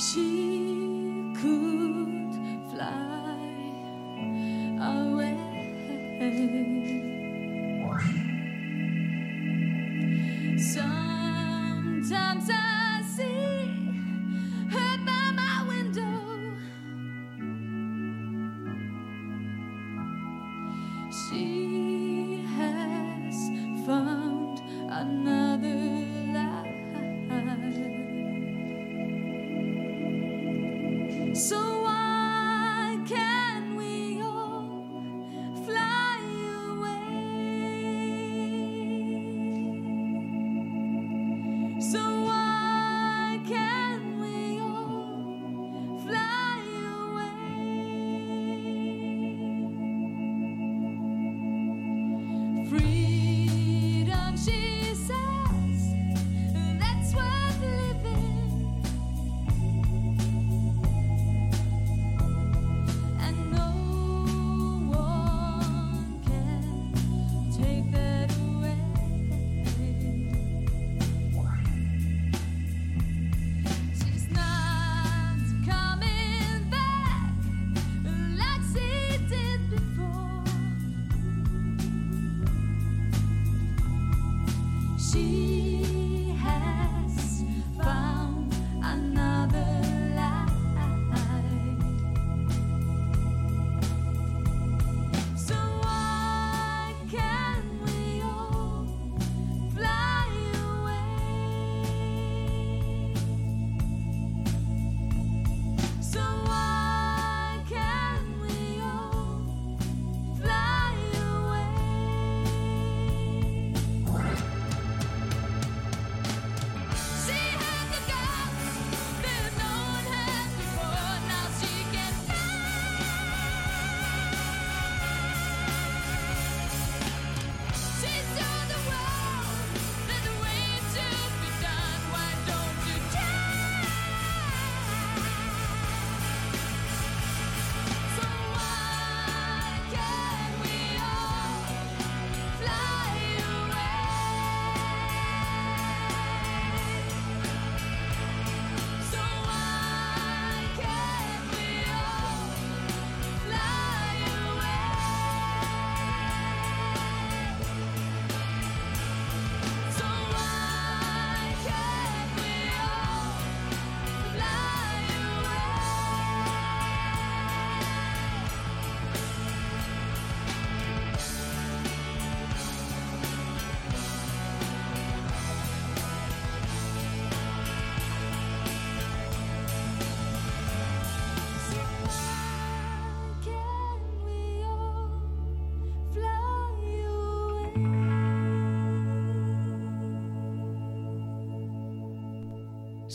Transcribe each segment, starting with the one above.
She could fly away. Sometimes I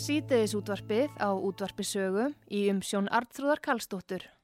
Sýteðis útvarpið á útvarpisögu í umsjón Artrúðar Kallstóttur.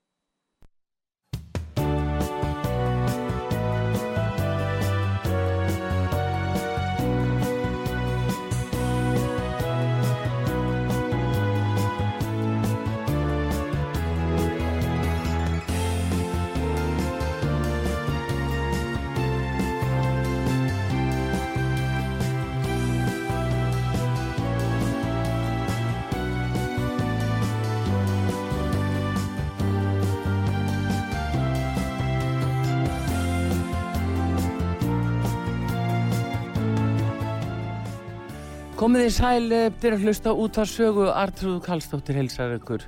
Komið þið sæl eftir að hlusta út á sögu Artrúðu Kallstóttir helsar ykkur.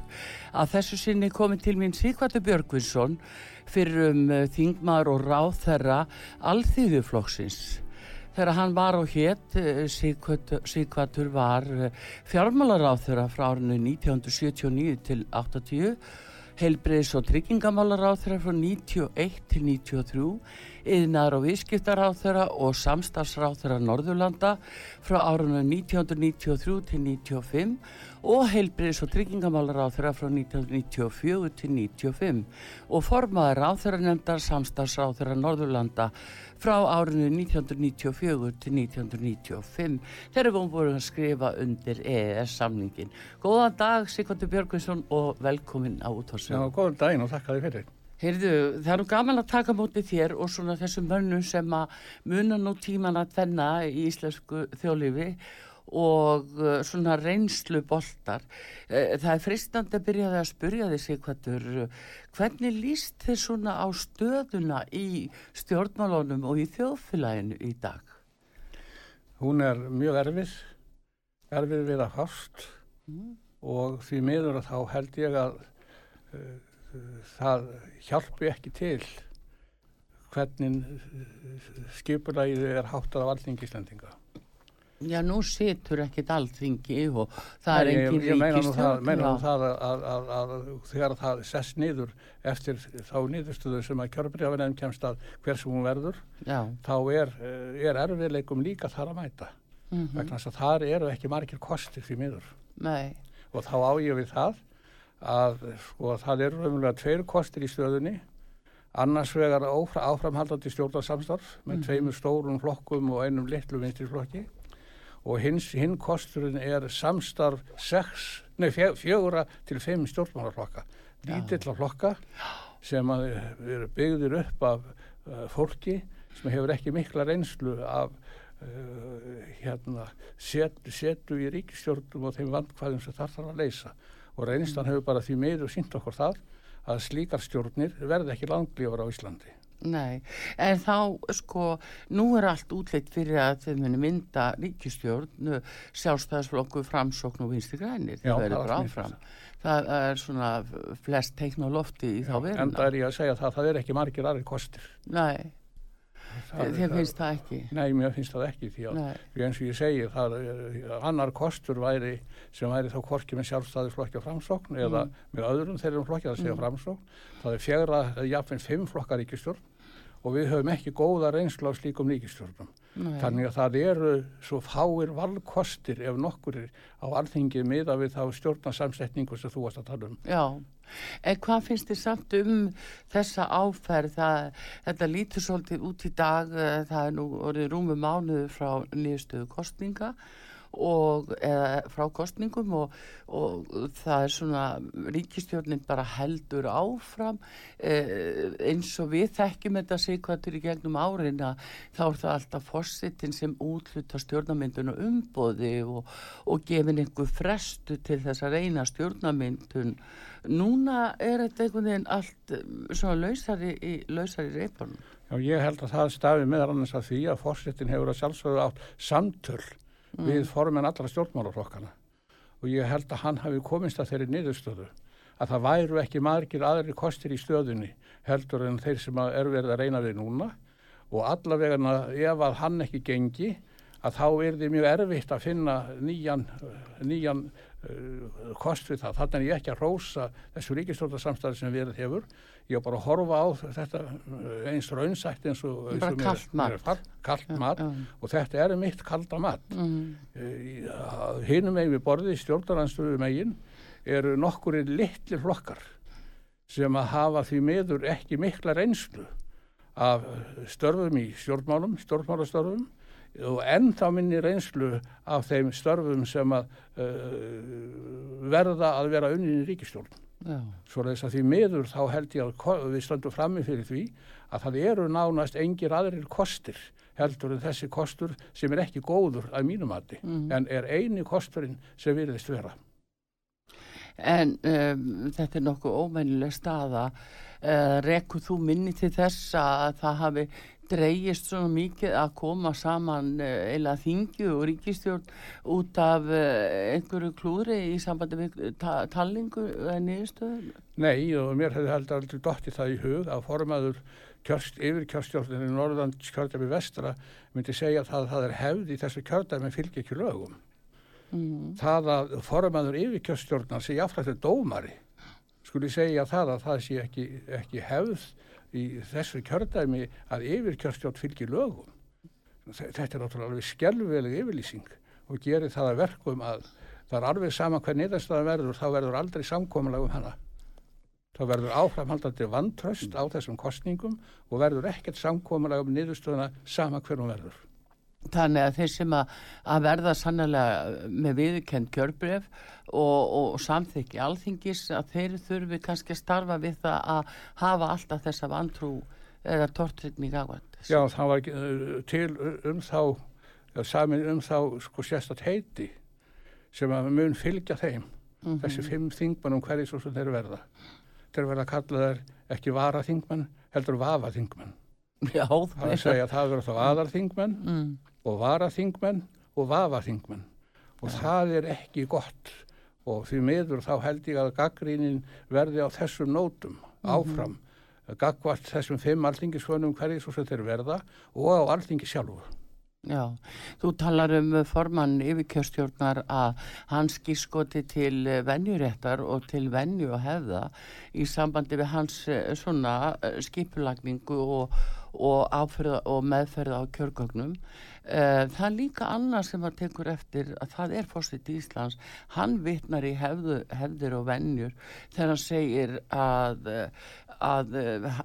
Að þessu sinni komið til mín Sigvartur Björgvinsson fyrir um uh, þingmaður og ráð þeirra alþýðuflokksins. Þegar hann var á hétt, uh, Sigvartur var fjármálaráð þeirra frá árinu 1979 til 80, heilbreyðs og tryggingamálaráð þeirra frá 91 til 93, yðnar og viðskiptaráþöra og samstagsráþöra Norðurlanda frá árunum 1993 til 95 og heilbriðs og tryggingamálaráþöra frá 1994 til 95 og formaður ráþöra nefndar samstagsráþöra Norðurlanda frá árinu 1994 til 1995 þegar við vorum að skrifa undir EES samningin. Góðan dag Sigvartur Björgvinsson og velkomin á Já, útvarsögu. góðan daginn og þakka þið fyrir. Heyrðu, það er nú gaman að taka móti þér og svona þessum mönnum sem að muna nú tíman að tvenna í íslensku þjóðlífi og uh, svona reynslu boltar. Uh, það er fristandi að byrja að spyrja þig Sigvartur, uh, hvernig líst þið svona á stöðuna í stjórnmálunum og í þjóðfélaginu í dag? Hún er mjög erfið, erfið við að hást og því miður að þá held ég að uh, það hjálpi ekki til hvernig skipulagið er háttað af alþingi Íslandinga. Já, nú situr ekkit allþingi og það er engin ég meina nú það, ríkistjórn. það að, að, að, þegar það sess niður eftir þá niðurstöðu sem að kjörbrjáfinni kemst að hver sem hún verður, Já, þá er, eh, er erfiðleikum líka þar að mæta. mhm, Vegna þess að þar eru ekki margir kostir því miður. nei, og þá á ég við það að sko, það eru raunverulega tveir kostir í stöðunni annars vegar áfra, áframhaldandi stjórnarsamstarf með tveimur stórum flokkum og einum litlu vinstri flokki og hins, hinn kosturinn er samstarf sex, nei, fjö- fjögura til fimm stjórnmálaflokka. Lítilla flokka sem að eru byggðir upp af uh, fólki sem hefur ekki mikla reynslu af uh, hérna, set, setu í ríkistjórnum og þeim vandkvæðum sem þar þarf að leysa. Og reynslan hefur bara því meður sínt okkur það að slíkar stjórnir verði ekki langlífar á Íslandi. Nei. En þá, sko, nú er allt útleitt fyrir að þið muni mynda ríkistjórn, sjálfstæðisflokku, framsókn og vinstri grænir. Já, það verður áfram. Það er svona flest teikn á lofti í þá En veruna. það er ég að segja það, það er ekki margir aðrir kostir. Nei, Það er- þið finnst það ekki. Nei, mér finnst það ekki því að því eins og ég segi, það er annar kostur væri sem væri þá korki með sjálfstæðisflokki og framsókn eða með öðrum þeirrum flokki að segja framsókn. Það er fjögra, jafnveg fimm flokkar ríkistjórn og við höfum ekki góða reynslu á slíkum ríkistjórnum. nei. Þannig að það eru svo fáir valkostir ef nokkur er á alþingi miða við þá stjórnarsamsetningu sem þú varst að tala um. Já, en hvað finnst þið samt um þessa áferð? Það, þetta lítur svolítið út í dag, eh, það er nú orðið rúmu mánuður frá nýðstöðu kostninga og eða, frá kostningum og, og það er svona ríkistjórnin bara heldur áfram eh, eins og við þekkjum þetta sigkvættur í gegnum árin að þá er það alltaf fórsetin sem útluta stjórnamyndun og umbóði og, og gefin einhver frestu til þess að reyna stjórnamyndun núna er þetta einhvern veginn allt um, svona lausari í lausari reipunum Já, ég held að það stafi meðal annars að því að fórsetin hefur að sjálfsögðu átt samtöl við formen allra stjórnmálaflokkana og ég held að hann hafi komist að þeirri niðurstöðu að það væru ekki margir aðri kostir í stöðunni heldur en þeir sem eru verið að reyna við núna. Og allavegana ef að hann ekki gengi að þá er þið mjög erfitt að finna nýjan, nýjan kost við það. Þannig er ég ekki að rósa þessu ríkistjórnarsamstæði sem verið hefur. Ég er bara að horfa á þetta uh, eins raunsætt eins og... eins Bara kalt mat. er Kalt mat já. og þetta er mitt kalda mat. mm. Uh, Hinum megin við borðið, stjórnaranstöðu megin, eru nokkurir litli flokkar sem að hafa því miður ekki mikla reynslu af störfum í stjórnmálum, stjórnmálastörfum og ennþá minni reynslu af þeim störfum sem að uh, verða að vera unnin í ríkistjórn. Svo þess að því miður þá held ég að við stöndum frammi fyrir því að það eru nánast engir aðrir kostir heldur en þessi kostur sem er ekki góður að mínum mati en er eini kosturinn sem virðist vera. En um, þetta er nokkuð ómennileg staða. Uh, Rekkur þú minni til þess að það hafi dreigist svona mikið að koma saman uh, eila þingju og ríkistjórn út af uh, einhverju klúri í sambandi við ta talningu eða niðurstöðu? Nei, og mér hefði heldur aldrei dottið það í hug að formaður kjörst, yfir kjörstjórnir í Norðlands kjördæmi vestra myndi segja að það er hefð í þessu kjördæmi fylgja ekki lögum. Mm. Það að formaður yfir kjörstjórnar sé jáfnvægt dómari skuli segja það að það sé ekki, ekki hefð í þessu kjördæmi að yfirkjörstjórn fylgir lögum. Þe- Þetta er náttúrulega alveg skelveleg yfirlýsing og gerir það að verkum að það er alveg sama hver niðurstaðan verður, þá verður aldrei samkomulag um hana. Það verður áframhaldandi vantröst á þessum kostningum og verður ekkert samkomulag um niðurstöðuna sama hver hún verður. Þannig að þeir sem að, að verða sannlega með viðkend kjörbref og, og samþykki alþingis að þeir þurfi kannski að starfa við það að hafa alltaf þessa vantrú eða tortrykning ávænt. Já, það var uh, til um þá, samin um þá sko sérstætt heiti sem að mun fylgja þeim, þessi fimm þingmannum hverju svo sem þeir verða. Þeir verða að kalla þeir ekki varaþingmann, heldur vafaþingmann. Já, Það er að segja að það verður þá aðarþingmenn mm, og varaþingmenn og vafaþingmenn og það er ekki gott og því miður þá held ég að gaggrínin verði á þessum nótum áfram gagvart þessum fimm alþingisfönum hverju svo sem þeir verða og á alþingi sjálfur. já. Þú talar um formann yfirkjörstjórnar að hans gískoti til venjuréttar og til venju og hefða í sambandi við hans eh, svona eh, skipulagningu og, og, áferða, og meðferða á kjörgögnum. Eh, Það er líka annað sem að tekur eftir að það er fórstitt í Íslands. Hann vitnar í hefðu, hefðir og venjur þegar hann segir að, að eh,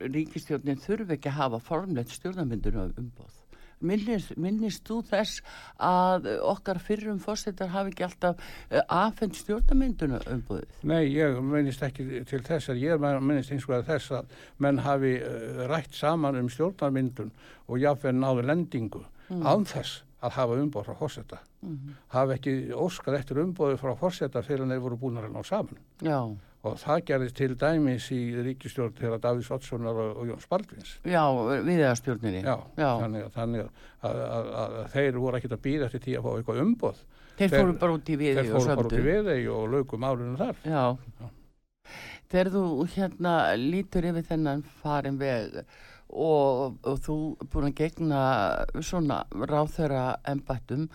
ríkistjórnin þurfi ekki að hafa formlegt stjórnarmyndun umboð. Minnist, minnist þú þess að okkar fyrrum fórsetar hafi ekki alltaf uh, afhengt stjórnarmynduna umboðið? Nei, ég minnist ekki til þess að ég minnist eins og að þess að menn hafi uh, rætt saman um stjórnarmyndun og jáfnveg náðu lendingu án þess að hafa umboð frá fórseta. Hafi ekki óskað eftir umboði frá fórseta fyrir en þeir voru búin að ná saman. Já, Og það gerðist til dæmis í ríkistjórn til að Davís Oddssonar og, og Jóns Baldvins. já, viðeðastjórninni. Já, já. þannig, þannig að, að, að, þeir voru ekkert að býða eftir því að fá eitthvað umboð. Þeir þeir- fóru bara út í viði Þeir og fóru bara út í sömdu. viðegi og lögum málunum þar. Já. Þegar þú hérna lítur yfir þennan farin veg og, og þú búin að gegna svona ráþöra embættum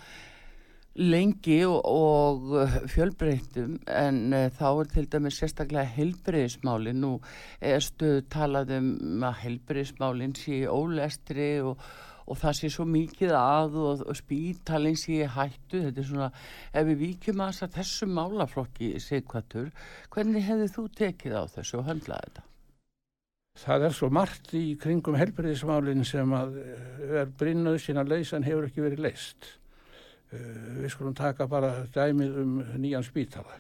lengi og, og fjölbreyttum en uh, þá er til dæmis sérstaklega helbriðismálin nú erstu talað um að helbriðismálin sé ólestri og, og það sé svo mikið að og, og spítalinn sé hættu þetta er svona, ef við víkjum að þess að þessu málaflokki sigkvættur hvernig hefði þú tekið á þessu og höndlað þetta? Það er svo margt í kringum helbriðismálinn sem að eh, er brinnuð sína leysan hefur ekki verið leist. Uh, við skulum taka bara dæmið um nýjan spítala.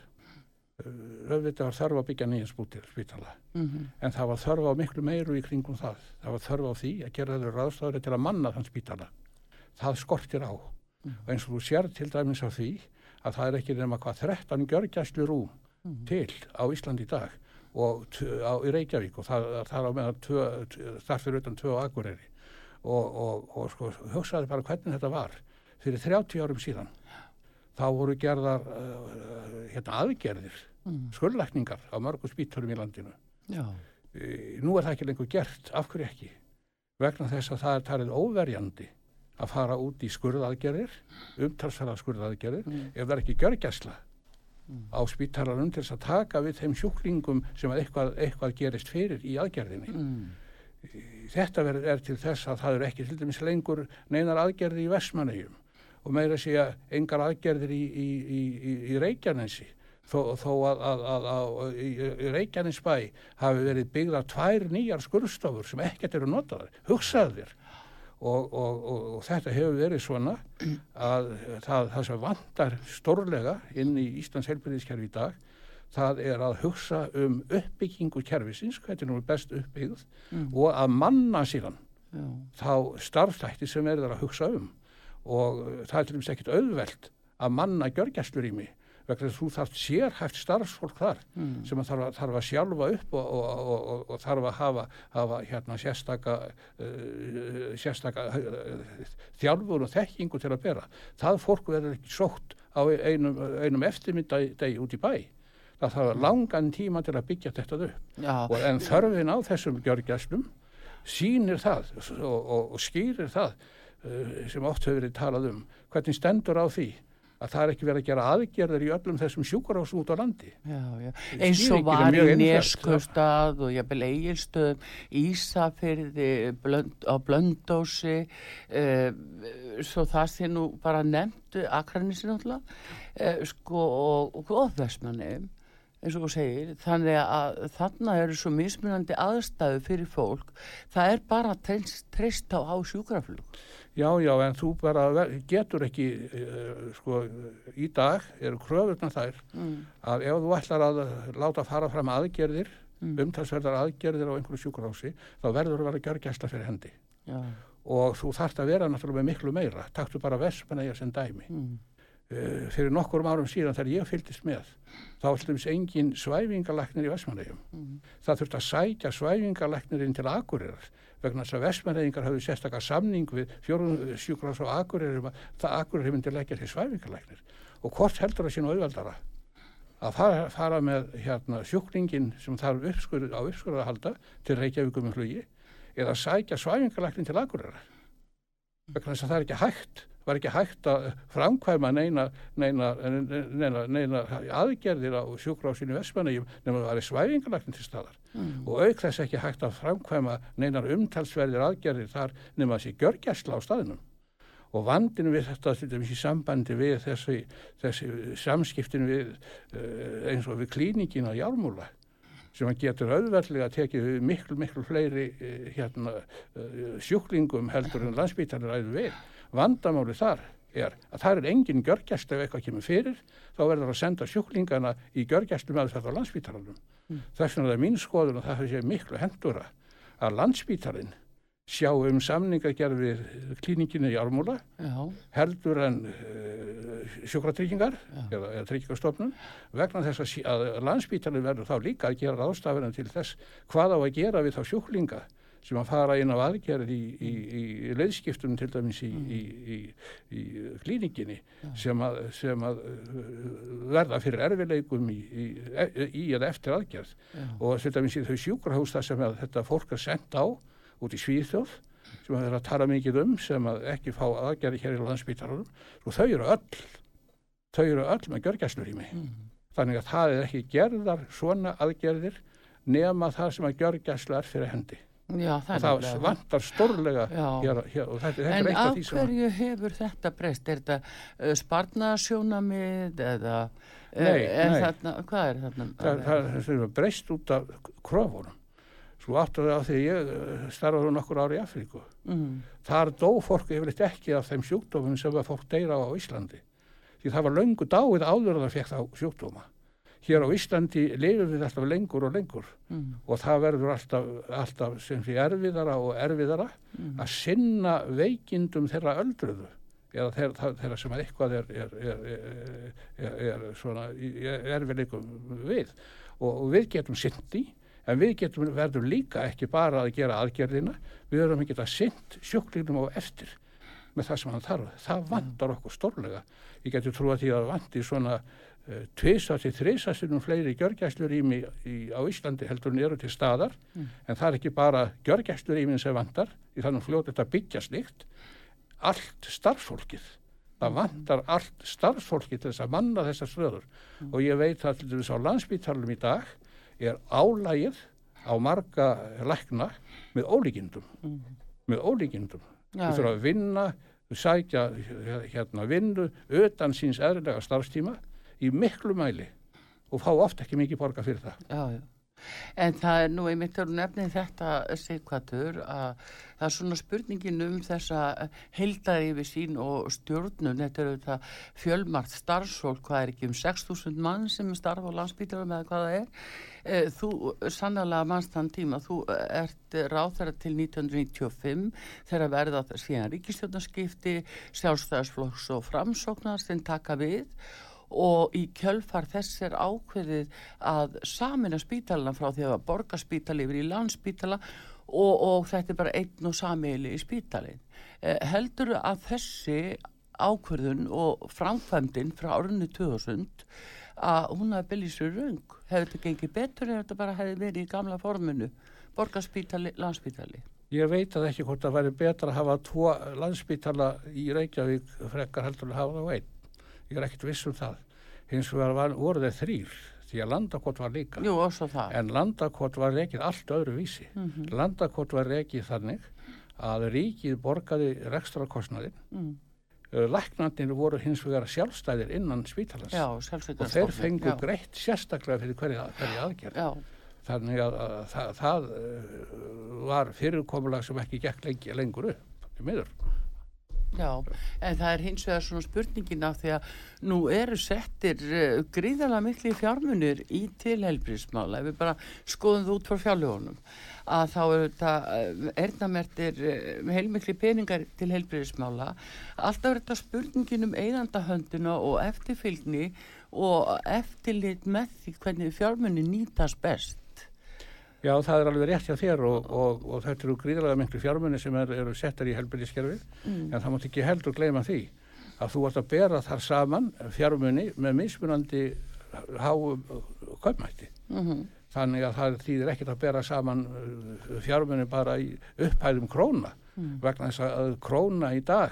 Uh, auðvitað var þörf að byggja nýjan spítala. Mm En það var þörf á miklu meiru í kringum það. Það var þörf á því að gera þau ráðstafri til að manna þann spítala. Það skortir á. Og eins og þú sér til dæmis á því að það er ekki nema hvað 13 gjörgjæslu rúm til á Íslandi í dag og á, í Reykjavík og það, það er á meðan tvö, tvö- þar fyrir utan tvö á Akureyri og, og, og sko, hugsaði bara hvernig þetta var fyrir 30 árum síðan þá voru gerðar uh, hérna aðgerðir skurðlækningar á mörgum spíturum í landinu. E, nú er það ekki lengur gert, af hverju ekki? Vegna þess að það er talið óverjandi að fara út í skurðaðgerðir umtalsverða skurðaðgerðir ef það er ekki gjörgæsla á spítalanum til þess að taka við þeim sjúklingum sem að eitthvað, eitthvað gerist fyrir í aðgerðinni. Mm. þetta er til þess að það eru ekki til dæmis lengur neinar aðgerðir í Vestmannegjum og meira að segja engar aðgerðir í, í, í, í, Reykjanesi. Þó, þó að, að, að, að í, Reykjanesbæ hafi verið byggðar tvær nýjar skurðstofur sem ekkert eru notaðar, hugsaðu þér. Og, og, og, og þetta hefur verið svona að það, það sem vantar stórlega inn í Íslands helbriðiskerfi í dag það er að hugsa um uppbyggingu kerfisins, hvernig nú er best uppbyggð og að manna síðan já, þá starfstætti sem er það að hugsa um og það er til dæmis ekkit auðvelt að manna gjörgæslur í mig vegna þess að þú þarft sérhæft starfsfólk þar sem að þarf, að þarf að sjálfa upp og, og, og, og, þarf að hafa, hafa hérna sérstaka, uh, sérstaka uh, þjálfur og þekkingu til að bera. Það fólk verður ekki sótt á einum, einum eftirmyndagi út í bæ. Það þarf langan tíma til að byggja þetta upp og en þörfin á þessum gjörgjæslum sýnir það og, skýrir það sem oft hefur verið talað um hvernig stendur á því að það er ekki verið að gera aðgerðir í öllum þessum sjúkarásum út á landi. Já, já. Eins og var í Neskustad og jafnvel Egilstöðum, Ísafyrði, blönd, á Blöndósi, uh, svo það sé nú bara nefnt, Akranissi náttúrulega, uh, sko, og, Góðvestmanni, eins og þú segir, þannig að þarna eru svo mismunandi aðstæðu fyrir fólk, það er bara treyst á, á sjúkraflug. Já, já, en þú bara getur ekki, uh, sko, í dag eru kröfurnar þær Mm. að ef þú ætlar að láta fara fram aðgerðir, Mm. umtalsverðar aðgerðir á einhverju sjúkarási, þá verður að vera gjörgæsla fyrir hendi. Já, Og þú þarft að vera náttúrulega með miklu meira. Taktu bara Vestmannaeyjar sem dæmi. mm. Uh, fyrir nokkur árum síðan þegar ég fylgdist með, þá dæmis engin svæfingalæknir í Vestmannaeyjum. Mm. Það þurfti að sækja svæfingalæknirinn til Akureyrar vegna þess að Vestmannaeyingar hafðu sérstakar samning við sjúkrás og Akureyri að það Akureyri myndi leggja til svæfingalæknir. Og hvort heldur það sín auðveldara? Að fara, fara með hérna, sjúklingin sem þarf uppskur, á uppskurða að halda til Reykjavíkum með flugi eða sækja svæfingalæknin til Akureyrar? Vegna þess að það er ekki hægt var ekki hægt að framkvæma neina, neina, neina, neina aðgerðir á sjúkrásinu Vestmannegjum nema það var svæfingalæknin til staðar Mm. og auk þess ekki hægt að framkvæma neinar umtalsverðir aðgerðir þar nema þessi gjörgæsla á staðinum og vandinu við þetta til dæmis í sambandi við þessi, þessi samskiptin við uh, eins og við klíningin á Jármúla sem getur auðveldlega tekið við miklu, miklu fleiri uh, hérna, uh, sjúklingum heldur en landsbítarnir ræðu við. Vandamáli þar er að það er engin gjörgæsla ef eitthvað kemur fyrir, þá verður að senda sjúklingana í gjörgæslu með þetta á landsbítarnum. Þess vegna er það mín skoðun og það sé miklu hendura að landsbítarinn sjá um samningagerð við klíninginu í Ármúla heldur en uh, sjúkratryggingar eða, eða tryggingastofnun vegna þess að, að landsbítalinn verður þá líka að gera ráðstafina til þess hvað á að gera við þá sjúklinga sem að fara inn á aðgerð í, í, í, í leiðskiptum til dæmis í, í, í, í klíninginni sem að, sem að uh, verða fyrir erfileikum í, í, í eða eftir aðgerð. Og til dæmis í þau sjúkrahús þar sem að þetta fólk er sendt á út í Svíþjóð sem að vera að tala mikið um sem að ekki fá aðgerði hér í landsbítarunum og þau eru öll þau eru öll með gjörgæslurými. Þannig að það er ekki gerðar svona aðgerðir nema það sem að gjörgæsla er fyrir hendi já, það það. vantar stórlega hér, hér, og þetta, þetta En er eitt af því sem hverju hefur þetta breyst? Er þetta uh, sparnarsjónamið eða uh, Nei, er nei. Þarna, hvað er þarna? það, það, það er breyst út af kröfunum. Svo áttur það á því ég eh, starfaði nokkur ári í Afríku. Mm, þar dó fólk yfirleitt ekki af þeim sjúkdómum sem fólk deyra á á Íslandi. Því það var löngu dáið áður að það fekk þá sjúkdóma hér á Íslandi lifum við alltaf lengur og lengur. Mm, og það verður alltaf, alltaf sem sé erfiðara og erfiðara mm, að sinna veikindum þeirra öldruðu. Eða þeirra, það- þeirra sem að eitthvað er, er, er, er, svona erfiðleikum við. Og, og við getum sinnt í en við getum verðum líka ekki bara að gera aðgerðina. Við verðum að sinnt sjúklinum á eftir með það sem hann þarf. Það vantar okkur stórlega. Ég geti trúa því að það vanti svona tvisa til þrisa sinnum fleiri gjörgæslurými í, á Íslandi heldur en eru til staðar. En það er ekki bara gjörgæslurýmin sem vantar því þannig fljótt þetta byggja slikt allt starfsfólkið. Það vantar allt starfsfólkið til þess að manna þessar stöður. Og ég veit að til dæmis á landsbítalum í dag er álægið á marga lækna með ólíkindum. Með ólíkindum. Þú þurfa að vinna sækja hérna vinnu utan síns eðlilega starfstíma í miklu mæli og fá oft ekki mikið borga fyrir það já, já. En það er nú einmitt að nefnið þetta sigkvatur að það er svona spurningin um þessa heildaði yfir sín og stjórnun, þetta er auðvitað fjölmart starfsfólk, hvað er ekki um 6.000 mann sem starfa á landsbítarum eða hvað það er. Eh, Þú sannlega mannst þann tíma, þú ert ráþæra til 1995 þegar verða síðan ríkistjórnarskipti, sjálfstæðarsflokks og framsóknar sem taka við og í kjölfar þess er ákveðið að samina spítalana frá því að borga spítali yfir í landspítala og, og þetta er bara einn og samiðli í spítalin. Eh, heldur að þessi ákveðun og framkvæmdin frá árunni 2000 að hún hafi byrjið sér röng? Hefur þetta gengið betur eða þetta bara hefði verið í gamla forminu? Borgarspítali, landspítali? Ég veit að ekki hvort það væri betra að hafa tvo landspítala í Reykjavík frekar heldur að hafa það einn. Ég er ekkert viss um það. Hins vegar var, voru þeir þrýr, því að landakot var líka. Jú. En landakot var rekið allt öðru vísi. Mhm. Landakot var rekið þannig að ríkið borgaði rekstrakostnaðin. Mm. Læknarnir voru hins vegar sjálfstæðir innan spítalans Já, og þeir fengu greitt sérstaklega fyrir hverja, hverja aðgerð. Já, Þannig að, að það, það uh, var fyrirkomulag sem ekki gekk lengi, lengur upp, í miður. Já, en það er hins vegar svona spurningin af því að nú eru settir uh, gríðarlega miklu fjármunir í tilhelbrísmála, ef við bara skoðum það út frá fjárlögunum, að þá eru þetta erðnamertir uh, heilmikli peningar til helbriðismála. Alltaf er þetta spurningin um eigandahöndina og eftirfylgni og eftirlit með því hvernig fjármunni nýtast best. Já, það er alveg rétt hjá þér og, og, og þetta eru gríðarlega miklu fjármunni sem er, eru settar í helbriðiskerfið, Mm. en það mátt ekki heldur gleyma því að þú ert að bera þar saman fjármunni með mismunandi háum kaupmætti. Mm Þannig að það þýðir ekkert að bera saman uh, fjármunni bara í upphæðum króna Mm. vegna þess að króna í dag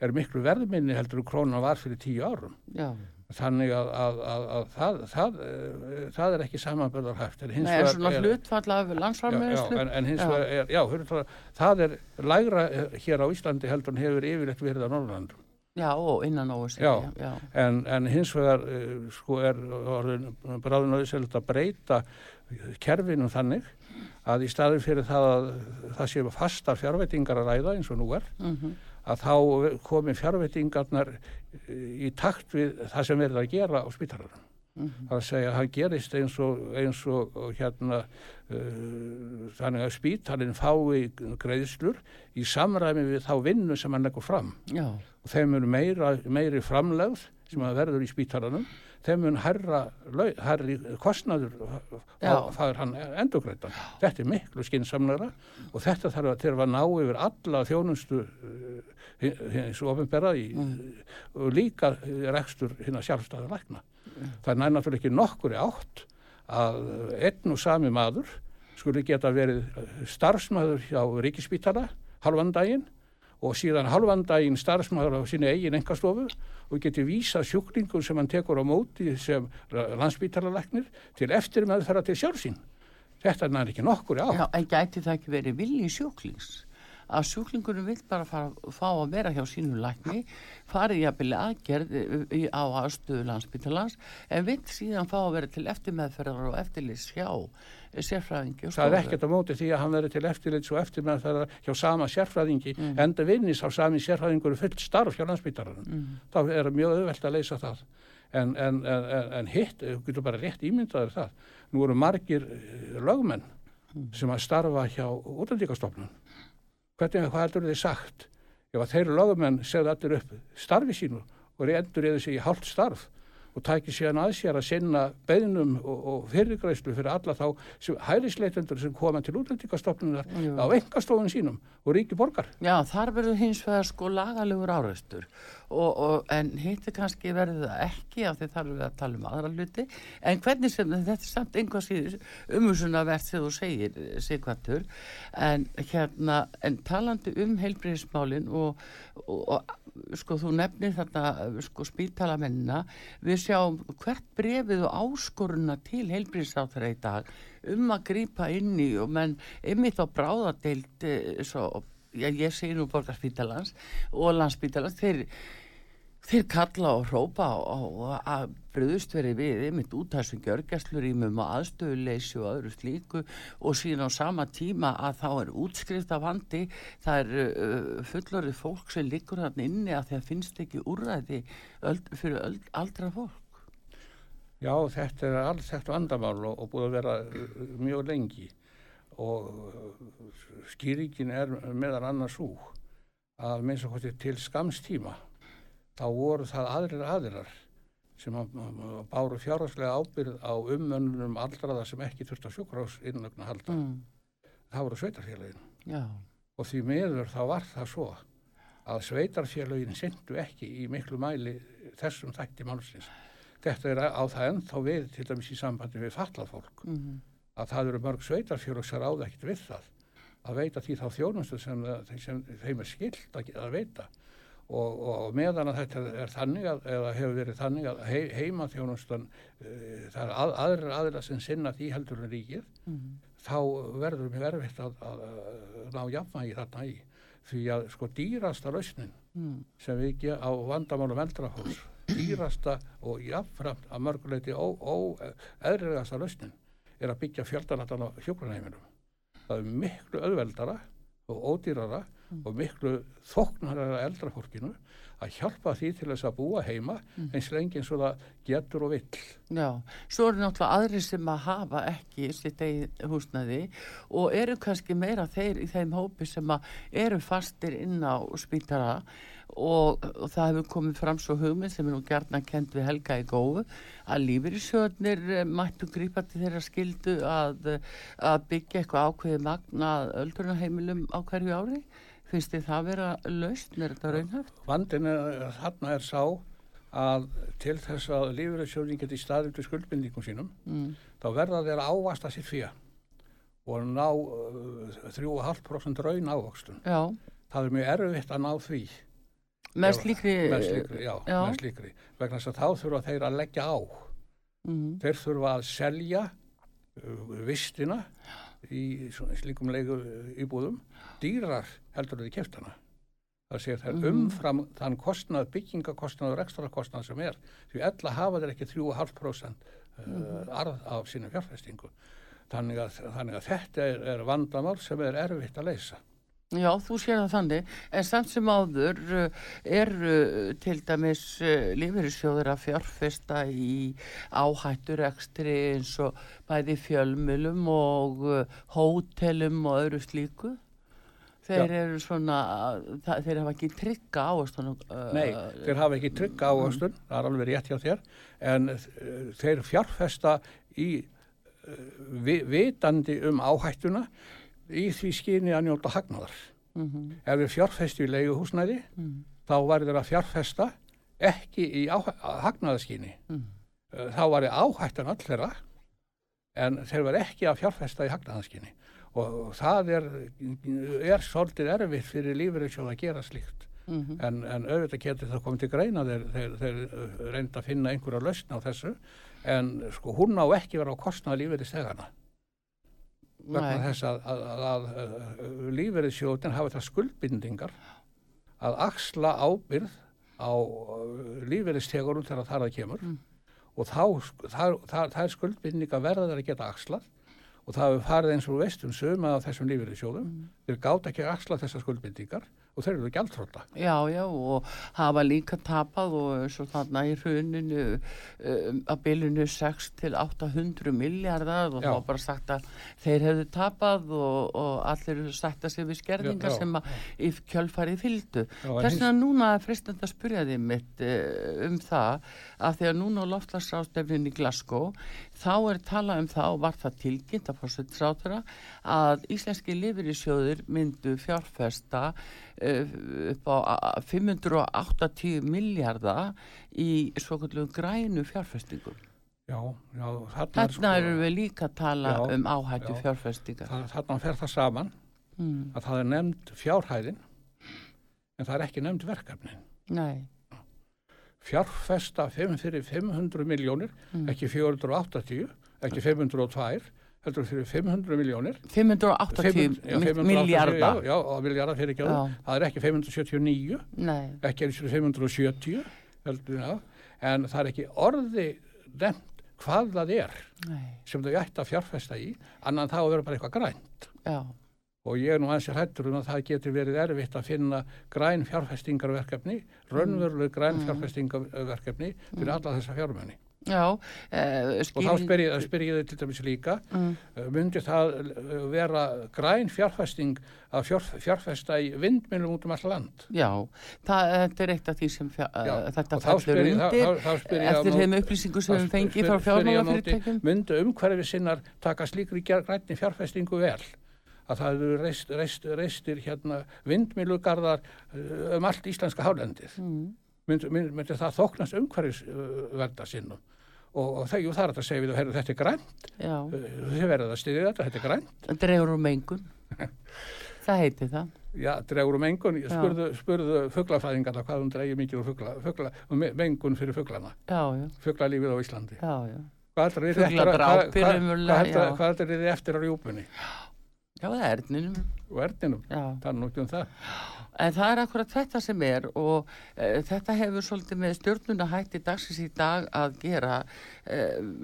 er miklu verðminni heldur króna var fyrir tíu árum. Já, Þannig að, að, að, að það, það, uh, það er ekki samanbörðarhæft. En hins er vegar svona hlutfall af Já, já, landsframmeðislu. en, en hins Já. vegar er, já, hörðu, það er lægra eh, hér á Íslandi heldur en hefur yfirleitt verið á Norrlandum. Já, og innan. Já. já. En, en hins vegar uh, sko er bráðin auðvitað að breyta kerfinu þannig að í staðin fyrir það að það sé fastar fjárveitingar að ræða eins og nú er, Mm að þá komi fjárveitingarnar eh, í takt við það sem verður að gera á spítalarinn. Mhm. Það að segja að það gerist eins og, eins og, hérna uh, þannig að spítalinn fái greiðslur í samræmi við þá vinnu sem hann leggur fram Já, og þeim er meira, meiri framlegð sem að verður í spítalanum þeim mun herra, herri kostnaður Já. það er hann endurgreitan. Þetta er miklu skinsamlegra og þetta þarf að, þarf að ná yfir alla þjónustu uh, hins ofinbera í, og líka eh, rekstur hérna sjálfstæða lækna. Það er náttúrulega ekki nokkur í átt að einn og sami maður skuli geta verið starfsmæður hjá ríkispítala halvan daginn og síðan halvan daginn starfsmæður á sinni eigin engastofu og geti vísa sjúklingum sem hann tekur á móti sem landsbítalalæknir til eftir meðferða til sjálfsín. Þetta er ekki nokkur í átt. já, en gæti það ekki verið vilji sjúklings? Að sjúklingurinn vil bara fara, fá að vera hjá sínu lækni, farið jafnvel aðgerð í- á aðstöðu landsbytalans, en vil síðan fá að vera til eftirmeðferðar og eftirlits hjá sérfræðingi og Það er ekkert á móti því að hann verður til eftirlits og eftirmeðferðar hjá sama sérfræðingi enda vinnis á sami sérfræðingur fullt starf hjá landsbítaranum. Þá er mjög auðvelt að leysa það. En, en, en, en, hitt, þú getur bara rétt ímyndaður það. Nú eru margir eh, lögmenn sem að starfa hjá útlendingastofnun. Hvernig, hvað heldur þið sagt? Ef að þeir lögmenn segðu allir upp starfi sínu og eða sig í hálft starf og tæki síðan að sér að sinna beðnum og, og fyrirgræslu fyrir alla þá sem hærisleitendur sem koma til útlendingastofnunar á engastofun sínum og ríki borgar. Já, þar verður hins vegar sko lagalegur og, en hitti kannski verður það ekki af því þar erum við að tala um aðra hluti. En hvernig sem þetta er samt einhvað síður umhugsunarvert sem þú segir Sigvartur en hérna en talandi um heilbreyðismálin og, og, og sko þú nefnir þarna sko spítalamennina. Við sjáum hvert brefið og áskoruna til heilbreyðisáþara í dag um að grípa inn í og menn ymmið á bráðadeild eh, svo, já, ég segi nú borgarspítalans og landspítalans þeir, þeir kalla og hrópa og að bröðust verið við ymmið út af þessum gjörgæslurýmum og aðstöðuleysi og öðru slíku. Og síðan á sama tíma að þá er útskrift af vandi það er uh, fullorðið fólk sem liggur þarna inni að það finnst ekki úrræði öld, fyrir öld, aldra fólk. Já, þetta er alls þetta vandamál og, og búið að vera uh, mjög lengi. Og uh, skýringin er meðan annars svo að minnst hvort til skamstíma þá voru það aðrir aðirar sem að, að báru fjárhagslega ábyrð á umönnum aldraða sem ekki þurft að sjúkrás innögn að halda. mm. Það voru sveitarfélagin Já, og því miður þá var það svo að sveitarfélagin sendu ekki í miklu mæli þessum þætti málsins. Þetta er á það ennþá við til dæmis í sambandi við fallað fólk mm. að það eru mörg sveitarfélag sem ráða ekkert við það að veita því þá þjónustu sem, sem þeim er skilt að, að veita og, og meðan að þetta er þannig að, eða hefur verið þannig að he, heimaþjónustan uh, það er að, aðrir aðra sem sinna því heldur en ríkið þá verður mjög erfitt að, að, að ná jafnvægi þarna í því að sko dýrasta lausnin Mm. sem við ekki á vandamálum eldrafólks dýrasta og jafnframt að mörguleiti óeðrilegasta lausnin er að byggja fjöldanatan á hjókunarheiminum. Það er miklu auðveldara og ódýrara og miklu þóknarara eldrafólkinu að hjálpa því til þess að búa heima eins lengi eins og það getur og vill. Já, svo eru náttúrulega aðri sem að hafa ekki sitt eigin húsnæði og eru kannski meira þeir í þeim hópi sem að eru fastir inn á spítara og, og það hefur komið fram svo hugmynd sem er nú gjarnan kent við Helga í góðu að lífyrirsjóðnir mættu grípa til þeirra skildu að, að byggja eitthvað ákveðið magna öldrunarheimilum á hverju ári. Finnst þið það vera lausn, er þetta raunhæft? Vandin er, þarna er sá að til þess að lífeyrisjóðin geti staðið til skuldbindingum sínum Mm. þá verða þeir að ávasta sitt fyrir og ná uh, 3,5% raun. Já, Það er mjög erfitt að ná því með Já, slíkri... já, já. með slíkri vegna þess að þá þurfa þeir að leggja á Mm. þeir þurfa að selja uh, vistina í slíkum leigu íbúðum dýrar heldur þeir keftana það segir þeir Mhm. umfram þann kostnað, byggingakostnað og rekstrakostnað sem er því ella hafa þeir ekki 3,5% uh, Mhm. arð af sína fjárfestingu þannig að, þannig að þetta er, er vandamál sem er erfitt að leysa Já, þú sér það þannig, en samt sem áður uh, eru uh, til dæmis uh, lífeyrissjóður að fjárfesta í áhættur ekstri eins og bæði fjölmölum og hótelum og öðru slíku. Þeir eru svona, þeir hafa ekki trygga. Uh, Nei, þeir hafa ekki trygga ávöxtun, það er alveg rétt hjá þér, en þeir fjárfesta í vi, vitandi um áhættuna í því skyni að njóta hagnaðar. Mm Ef við fjárfesti í leiguhúsnæði, Mm. þá væri þeir að fjárfesta ekki í hagnaðarskyni. Mm. Uh, Þá væri áhættan öll þeirra, en þeir væri ekki að fjárfesta í hagnaðarskyni. Og það er, er svolítið erfitt fyrir lífeyrissjóð að gera slíkt. -hmm. En, en auðvitað getur það komið til greina þeir, þeir, þeir uh, reynda að finna einhverja lausn á þessu en sko hún á ekki vera á kostnaða lífeyri stegana vegna þess að, að, að, að, að lífeyri sjóðin hafa það skuldbindingar að axla ábyrð á lífeyri stegurum þegar þar að kemur. Mm. og þá, það, það, það er skuldbindinga verða þeir að geta axlað og það hefur farið eins og þú veist um söma af þessum lífeyri sjóðum Mm. þeir gáta ekki að axla þessar skuldbindingar og þeir eru gjaldfróta Já, já, og hafa líka tapað og svo þarna í hruninu um, að bylunu 6 til 800 miljardar og Já. þá bara sagt að þeir hefðu tapað og, og allir sætta sig við skerðingar Já, já, sem að í kjölfarið fylgdu. Þess hins- vegna núna er fristandi að spyrja þið mitt uh, um það að því að núna á loftlagsrástefnin í Glasgow þá er talað um það og var það tilkynnt að fórsettisrátura að íslenski lifirisjóðir myndu fjárfesta uh, upp á a- 580 miljardar í svokallum grænu fjárfestingum. Já, já, þarna, er Þarna erum við líka að tala Já, um áhættu já. fjárfestingar. það, þarna fer það saman Mm, að það er nefnd fjárhæðin en það er ekki nefnd verkefnin. nei, Fjárfesta 5 fyrir 500 miljónir, Mm. ekki 480, ekki 502, heldur fyrir 500 miljónir. 580 miljardar. Já, já, miljardar fyrir ekki Já. Það er ekki 579, Nei, ekki eins og 570, heldur, já. En það er ekki orði nefnt hvað það er nei, sem þau ætti að fjárfesta í, annan þá vera bara eitthvað grænt. Og ég er nú ansið hættur um að það getur verið erfitt að finna græn fjárfestingarverkefni, raunveruleg græn Mm. fjárfestingarverkefni fyrir alla þessa fjármenni. Já, uh, Og þá spyr ég, spyr ég þið til dæmis líka, Mm. uh, myndi það uh, vera græn fjárfesting að fjár, fjárfesta í vindmjölum út um all land? Já, það, þetta er eitt af því sem fjá, Já, þetta þá þá- undir þá- þá spyr ég á eftir þeim upplýsingu sem Þá við fengið frá fjármálafyrirtækjum. Myndu umhverfi sinnar taka slíkri grænni fjárfestingu vel? Að það eru reist, reist, reistir hérna vindmjölugarðar um allt íslenska hálendið. Mm. Myndi, myndi, það þóknast umhverfis uh, verða sinnum og, og það, jú, það er hægt að segja við þú, heyrðu, þetta er grænt, Já, þið verður að styðja þetta, þetta er grænt það dregur úr mengun. Hvað heitir það? Já, dregur um mengun, Já. spurðu, spurðu fuglafræðingarna hvað hún dreigir mikið um fugla, fugla, um mengun fyrir já, fuglalífið á Íslandi. já, já. Hvað heldur þið eftir á rjúpunni Já, það er erninum, er nú ekki um það. En það er akkurat þetta sem er og e, þetta hefur svolítið með stjórnuna hætti dagsins í dag að gera e,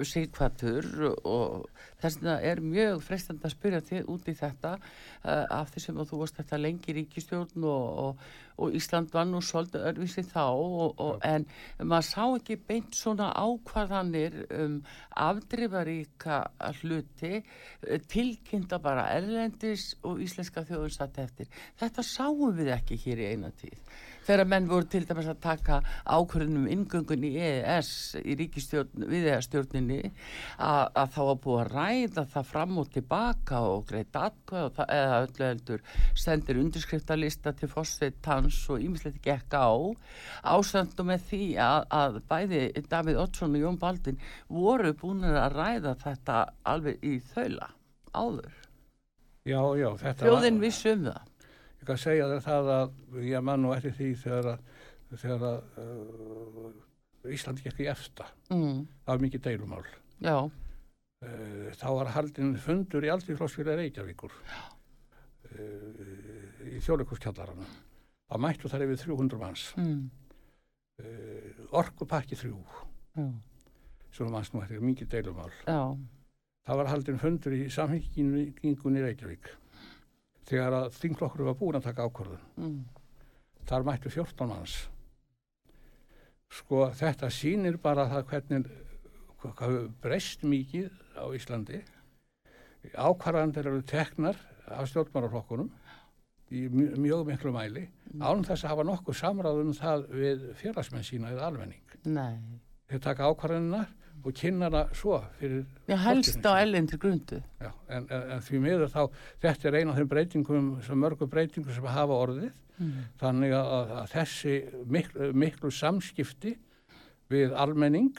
sigkvatur og þess vegna er mjög freistandi að spyrja þig út í þetta e, af því sem þú varst þetta lengi ríkistjórn og, og, og Ísland var nú svolítið örvísi þá og, og, en maður sá ekki beint svona ákvarðanir um afdrifaríka hluti eh, tilkynnta bara erlendis og íslenska þjóður satt eftir. Þetta sáum við ekki hér í eina tíð. Þegar menn voru til dæmis að taka ákvörðunum inngöngun í EES í ríkistjórn, viðeigastjórninni að, að þá var búið að ræða það fram og tilbaka og greitt atkvæð eða öllu heldur sendir undirskriftalista til fórsveitans og ímislegt gekk á ásöndu með því að, að bæði Davíð Oddsson og Jón Baldin voru búin að ræða þetta alveg í þaula áður. Já, já, þetta var, vissi um það. ég kann segja þér það að ég man nú eftir því þegar að, þegar að uh, Ísland gekk í efsta. Mm, Það var mikið deilumál. já, Uh, þá var haldin fundur í Alþjóðflokksfélag Reykjavíkur uh, í þjóðleikuskjallaranum. Það mættu þar yfir 300 manns. mm, Uh, orkupakki þrjú, já, sem manns nú eftir mikið deilumál. já, Það var haldin fundur í samhengingunni Reykjavík þegar að þingflokkur var búin að taka ákvörðun. mm, Þar mættu 14 manns. Sko þetta sýnir bara það hvernig hvað breyst mikið á Íslandi. Ákvarðandir eru teknar af stjórnmáraflokkunum í mjög, miklu mæli án þess að hafa nokkuð samráð um það við félagsmenn sína eða almenning. nei. Þeir taka ákvarðanina og kynna hana svo fyrir Já, helst á ellendri grundu. Já, en, en, en því miður þá, þetta er eina af þeim breytingum, sem mörgum breytingum sem hafa orðið, Mm. þannig að, að þessi miklu, miklu samskipti við almenning,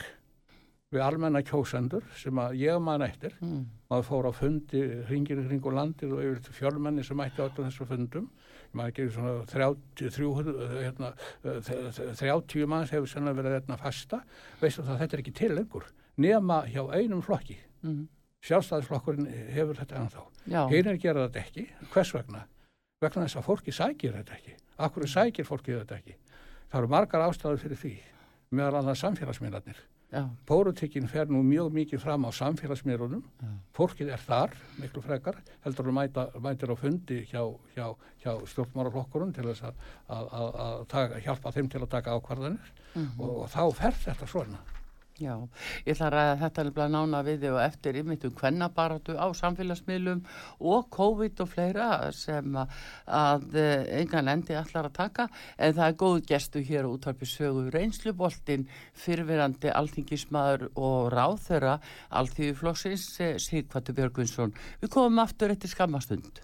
við almenna kjósendur sem að ég man eftir, Mm. maður fór á fundi hringir í kringu landið og yfir fjölmenni sem mætti á þessu fundum, maður ekki svona 30, 300, hérna, eh, þ- 30 manns hefur sennilega verið hérna fasta, veistu það, þetta er ekki til lengur, nema hjá einum flokki, Mm. sjálfstæðisflokkurinn hefur þetta ennþá. Já, Hinir gera þetta ekki. Hvers vegna? Vegna þess að fólki sækir þetta ekki. Akkur sækir fólki þetta ekki. Það eru margar ástæður fyrir því, meðal annað samfélagsmiðlarnir. Já, Pórutikinn fer nú mjög mikið fram á samfélagsmiðlunum. Fólkið er þar, miklu frekar, heldur að mæta, mætir á fundi hjá, hjá, hjá stjórnmáraflokkurinn til þess að, að, að, að taka, hjálpa þeim til að taka ákvarðanir Mhm. og, og þá fer þetta svona. Já. Ég ætla að ræða þetta nefnilega nána við þig og eftir ymmit um kvennabaratu á samfélagsmiðlum og COVID og fleira sem að, að eh, engan endi allar að taka en það er góð gestu hér á útvarpi sögu reynsluboltin fyrfirandi alþingismadur og ráþöra alþýðuflokksins Sigvartur Björgvinsson. Við komum aftur eftir skammastund.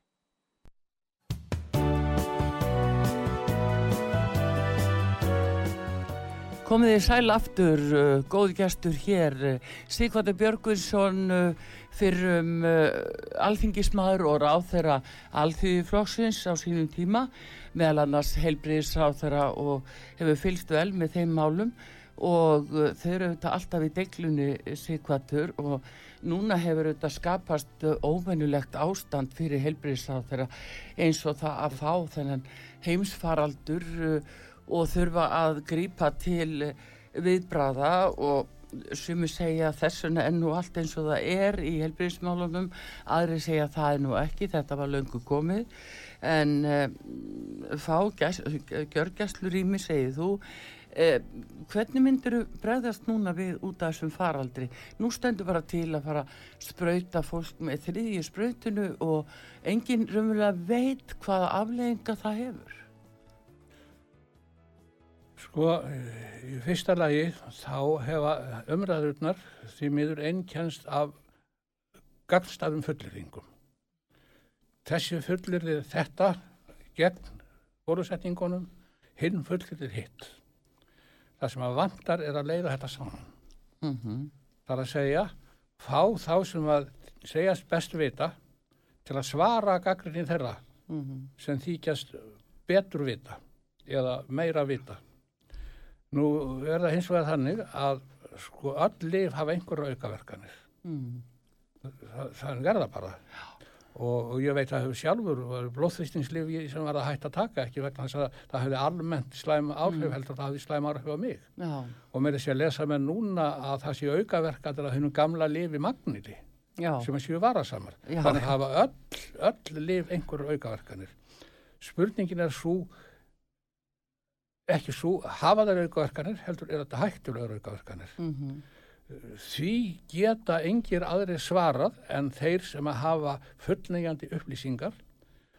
Komið þið sæl aftur, uh, góði gestur hér, uh, Sigvartur Björgvinsson uh, fyrir um uh, alþingismadur og ráþeira alþýðiflokksins á sínum tíma, meðal annars heilbriðis ráþeira og hefur fylgst vel með þeim málum. Og uh, þau eru auðvitað alltaf í deglunni Sigvartur og núna hefur auðvitað skapast uh, óvenjulegt ástand fyrir heilbriðis ráþeira eins og það að fá þennan heimsfaraldur uh, og þurfa að grípa til viðbráða og sumi segja þessuna er nú allt eins og það er í helbriðismálunum, aðri segja það er nú ekki, þetta var löngu komið en uh, fá gjörgjastlurými segið þú Eh, hvernig myndir bregðast núna við út af þessum faraldri? Nú stendur bara til að fara að sprauta fólk með þriðju sprautinu og enginn raunverulega veit hvaða afleðinga það hefur. Sko, í fyrsta lagi þá hefa umræðurnar því miður einkennst af gagnstæðum fullirðingum. Þessi fullirðir þetta gegn bólusetningunum, hinn fullirðir hitt. Það sem að vantar er að leiða þetta saman. Mm Það er að segja, fá þá sem að segjast best vita til að svara gaggrinni þeirra sem þykjast betur vita eða meira vita. Nú er það hins vegar þannig að sko öll lif hafa einhverja aukaverkanir. Mm. Það, það er það bara. Og, og ég veit að sjálfur blóðþýstingslif sem var að hætta að taka ekki vegna þess að það hefði almennt slæm áhrif heldur að það hefði slæm áhrif á mig. Já, Og með þess að lesa með núna að það séu aukaverkanir að hennum gamla lifi magniti já, sem að séu varasamar. Já. Þannig hafa öll, öll lif einhverju aukaverkanir. Spurningin er svo, ekki svo, hafa þær aukaverkanir, heldur er þetta hættulegur aukaverkanir. mm Því geta engir aðri svarað en þeir sem að hafa fullnægjandi upplýsingar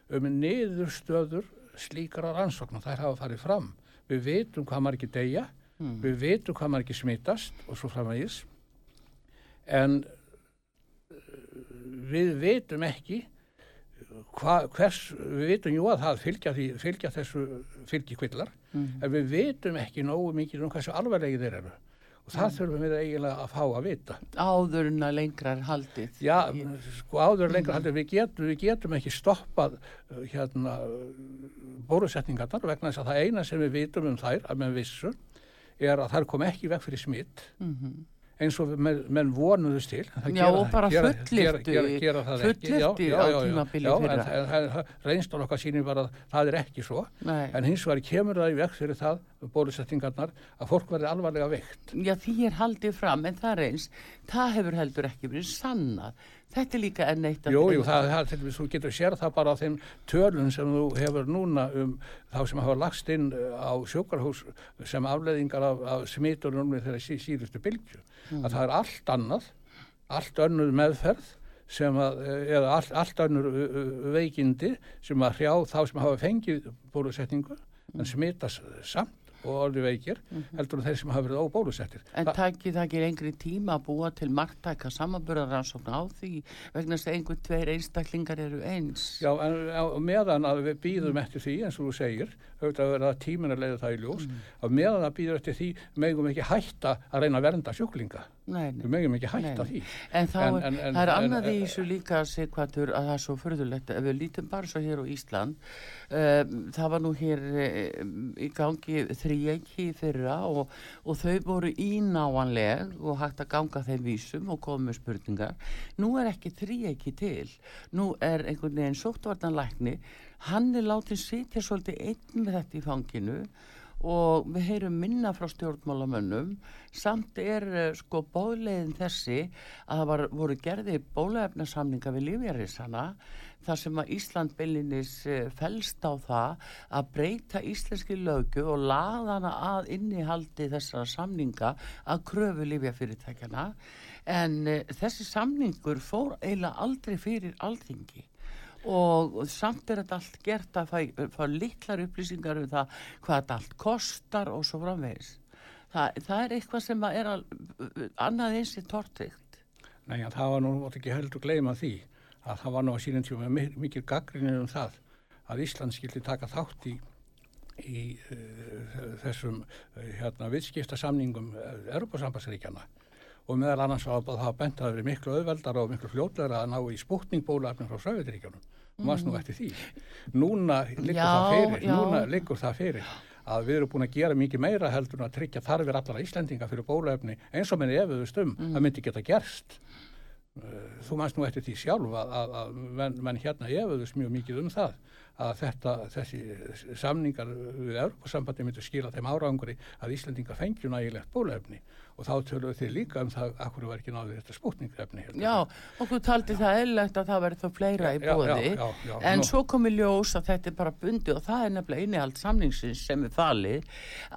um niðurstöður slíkara rannsóknar. Þær hafa farið fram. Við veitum hvað maður ekki deyja, við veitum hvað maður ekki smitast og svo framvegis. En eh, við veitum ekki hva, hvers, við veitum jú að það fylgja, því, fylgja þessu fylgi kvillar, en við veitum ekki nógu mikið um hversu alvarlegi þeir eru. Og það þurfum við eiginlega að fá að vita. áður en að lengra er haldið. Já, sko áður en lengra heldur, við getum, við getum ekki stoppað uh, hérna bólusetningarnar vegna þess að það eina sem við vitum um þær, að með vissu, er að þær kom ekki veg fyrir smitt eins og menn, menn vonuðust til. Já, og bara fullyrtu já, á tímabili en það- reynslan okkar sýnir bara að það er ekki svo. Nei. En hins vegar kemur það í veg fyrir það, bólusetningarnar, að fólk verði alvarlega veikt. Já, því er haldið fram, en það eins, það hefur heldur ekki verið sannað. Þetta er líka enn eitt að... Jú, jú, það, það, dæmis, þú getur sér það bara á þeim tölun sem þú hefur núna um þá sem hafa lagst inn uh, á sjókarhús sem afleðingar af, af smitunum þeirra sí, síðustu bylgju. Að það er allt annað, allt önnur meðferð sem að, eh, eða allt, allt önnur uh, veikindi sem að hrjá þá sem hafa fengið bólusetningu en smitast samt og orði veikir heldur en þeir sem hafa verið óbólusettir. En Þa- takki það ekki lengri tíma að búa til marktæka samanburðaransókn á því vegna þess að einhver tveir einstaklingar eru eins. Já, en á meðan að við býðum eftir því, eins og þú segir, auðvitað verða tímin að leiða það í ljós, að meðan að býður eftir því, megum við ekki hætta að reyna að vernda sjúklinga. Nei, nei. Við megum ekki hætta Nei, því. En þá En- en- en- það er annað í en- þessu líka hvað að það er svo förðulegt ef við lítum bara svo hér á Ísland um, það var nú hér um, í gangi þrýjæki í fyrra og, og þau voru ínáanleg og hægt að ganga þeim vísum og koma með spurningar nú er ekki þrýjæki til nú er einhvern veginn sóttvartanlækni hann er látið sitja svolítið einn með þetta í fanginu og við heyrum minna frá stjórnmálamönnum. Samt er eh, sko bóðleiðin þessi að það var, voru gerði bólaefnasamninga við lífjarisana þar sem að Ísland beilinnis fælst á það að breyta íslenski lögu og laða hana að innihaldi þessara samninga að kröfu lífjafyrirtækjana en uh, þessi samningur fór eiginlega aldrei fyrir alþingi og samt er þetta allt gert að fá, fá litlar upplýsingar um það hvað þetta allt kostar og svo framvegis. Það, það er eitthvað sem að er al, annað eins í tortrygt. Nei, það var nú, ekki heldur gleyma því, að það var nú að sínum tíma mi- mikil gaggrinni um það að Ísland skildi taka þátt í í uh, þessum uh, hérna, viðskipta samningum Europasambassríkjana og meðal annars var það bent að það verið miklu auðveldar og miklu fljótlega að ná í spútningbólaefnum frá Söðuríkjunum og maður nú eftir því. Núna liggur Já, það fyrir, núna liggur það fyrir að við erum búin að gera mikið meira heldur en að tryggja þarfir allara Íslendinga fyrir bólaefni eins og minni efuðust um að myndi geta gerst. Uh, Þú mannst nú eftir því sjálf að, að, að menn, menn hérna efuðust mjög mikið um það að þetta, þessi samningar við Europasambandi myndu skila þeim árangri að Íslandingar fengju nægilegt bólefni og þá töluðu þið líka um það að hverju var ekki náðið þetta spútningefni hérna. Já, okkur taldi það eðlilegt að það verði þá fleira í Já, já, bóði já, já, en nú- svo komi ljós að þetta er bara bundi og það er nefnilega innihald samningsins sem er falið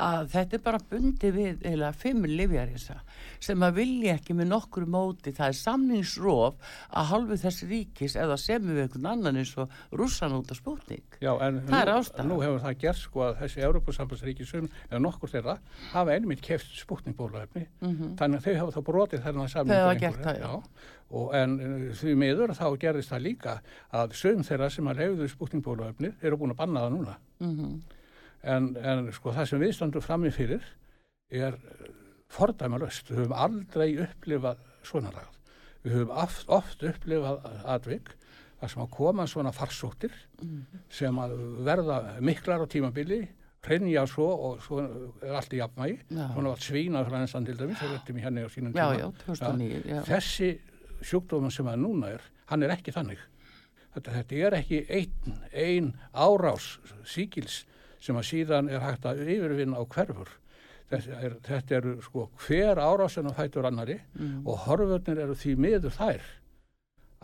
að þetta er bara bundi við eða fimm livjarisa sem að vilja ekki með nokkru móti. Það er samningsrof að halvu þessi ríkis eða semur við einhvern annan eins og rússan út af spútning Já, en nú, nú hefur það gert sko að þessi Európusambandsríki sum eða nokkur þeirra hafa einmitt keft spútningbólefni þannig að þau hafa þá brotið þennan já. og en uh, því miður þá gerðist það líka að sum þeirra sem að leiðu spútningbólefni eru búin að banna það núna Mhm. en, en sko það sem við stöndum frammi fyrir er fordæmalöst. Við höfum aldrei upplifað svona ræð. Við höfum oft, oft upplifað atvik þar sem að koma svona farsóttir sem að verða miklar á tímabili, hreinja svo og svo er allt í jafnvægi. Já. Svona var svínað frá enstan til dæmis, það sínum Já, já, 2009, já. Þessi sjúkdómum sem að núna er, hann er ekki þannig. Þetta, þetta er ekki einn, ein árás síkils sem að síðan er hægt að yfirvinna á hverfur. Þetta, er, þetta eru sko hver árásin á fætur annari og horfurnir eru því miður þær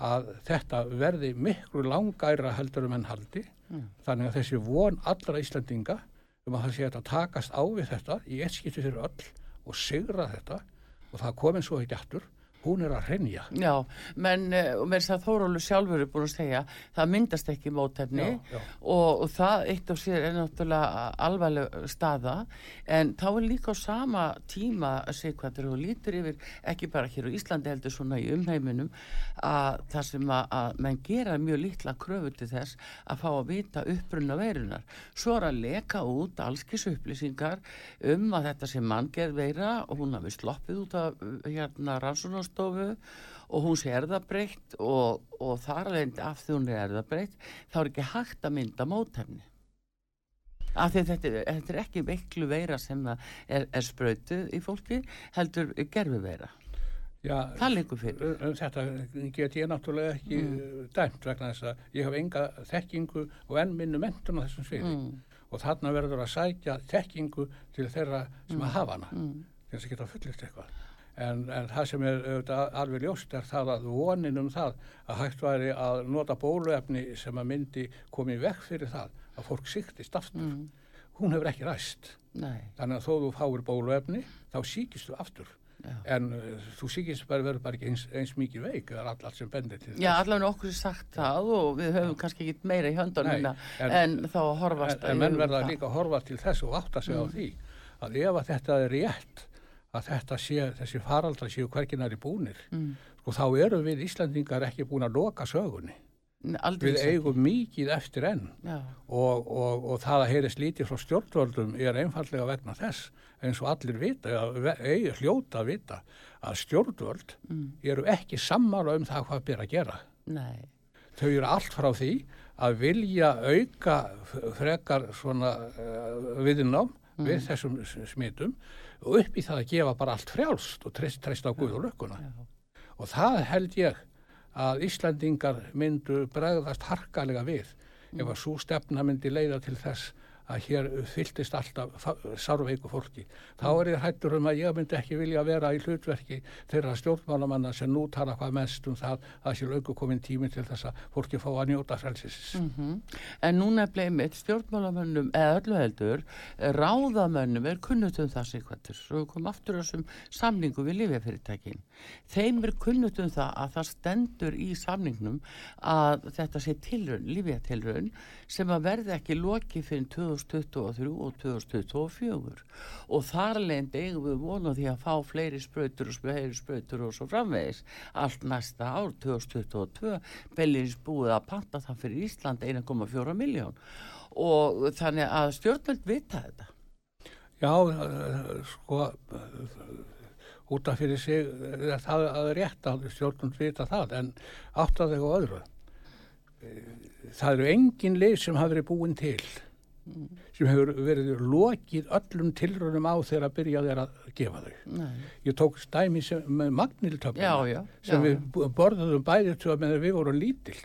að þetta verði miklu langæra heldur um enn haldi. Þannig að þessi von allra Íslandinga um að það sé að takast á við þetta í eitt skipti fyrir öll og sigra þetta og það komin svo ekki aftur, hún er að hreinja. Já, menn, eh, og þess að Þórólu sjálfur er búin að segja, það myndast ekki mótefni Já, já. Og, og það eitt og sér er náttúrulega alvarleg staða, en þá er líka á sama tíma að segja hvað þegar þú lítur yfir, ekki bara hér á Íslandi heldur svona í umheiminum, að það sem að, að menn gera mjög litla kröfu til þess að fá að vita upprunna veirunar. Svo er að leka út allskis upplýsingar um að þetta sem manngerð veira og hún hafi sloppið út af uh, hérna rannsónastofu og hún sé erðabreitt og, og þar alveg af því hún er erðabreitt þá er ekki hægt að mynda mótefni. Af því þetta, þetta er ekki veiklu veira sem er, er sprautuð í fólki heldur gerfi veira Já, það leikur fyrir. um þetta get ég náttúrulega ekki mm. dæmt vegna þess að ég hef enga þekkingu og enn minnu mentun á þessum sviði. Og þarna verður að sækja þekkingu til þeirra sem að hafa hana. Til þess að geta fullist eitthvað en, en það sem er auðvitað alveg ljóst er það að vonin um það að hægt væri að nota bóluefni sem að myndi komið vekk fyrir það að fólk siktist aftur. Hún hefur ekki ræst. Nei, þannig að þó þú fáir bóluefni þá síkist þú aftur. Já. en uh, þú síkist bara verður bara ekki eins, eins mikið veik eða allt, allt sem bendir til já allavega okkur er sagt það og við höfum kannski ekki meira í höndunum Nei, en, en- þá horfast en, en menn verða það. líka að horfa til þess og átta sig á því að ef að þetta er rétt að þetta sé, þessi faraldra séu hverginari búnir. Mm. sko þá eru við Íslandingar ekki búin að loka sögunni. Aldrei við eigum mikið eftir enn. Og, og, og það að heyrist lítið frá stjórnvöldum er einfallega vegna þess eins og allir vita, eða eigi hljóta að vita að stjórnvöld eru ekki sammála um það hvað ber að gera. nei, Þau eru allt frá því að vilja auka frekar svona uh, viðnám við þessum smitum og upp í það að gefa bara allt frjálst og treyst, treyst á Guð og lökkuna. Og það held ég að Íslandingar myndu bregðast harkalega við ef að svo stefna myndi leiða til þess að hér fylltist alltaf sárveiku fólki. Þá er ég hættur um að ég myndi ekki vilja vera í hlutverki þeirra stjórnmálamanna sem nú tala hvað mest um það að sé lauku komin tími til þess að fólki fá að njóta frelsis. Mhm. En núna er bleimit stjórnmálamönnum eða öllu heldur ráðamönnum er kunnut um það sigvættur og við komum aftur á þessum samningu við lifjafyrirtækin. Þeim er kunnut um það að það stendur í samningnum að þetta sé tilraun, lifjatilraun sem að verði ekki loki fyrir 2023 og 2024 og þar leint eigum við vona því að fá fleiri sprautur og fleiri sprautur og svo framvegis. Allt næsta ár 2022 Bellins búið að panta það fyrir Ísland 1,4 miljón og þannig að stjórnvöld vita þetta. Já, eh, sko, út af fyrir sig er það að rétt að stjórnum vita það, en átt að á öðru. Eh, Það eru engin leið sem hafa verið búin til, sem hefur verið lokið öllum tilrunum á þegar að byrja þeir að gefa þau. Nei. Ég tók stæmi sem, með Já, magniltöfluna já, sem já, við borðuðum bæði til að við vorum lítil.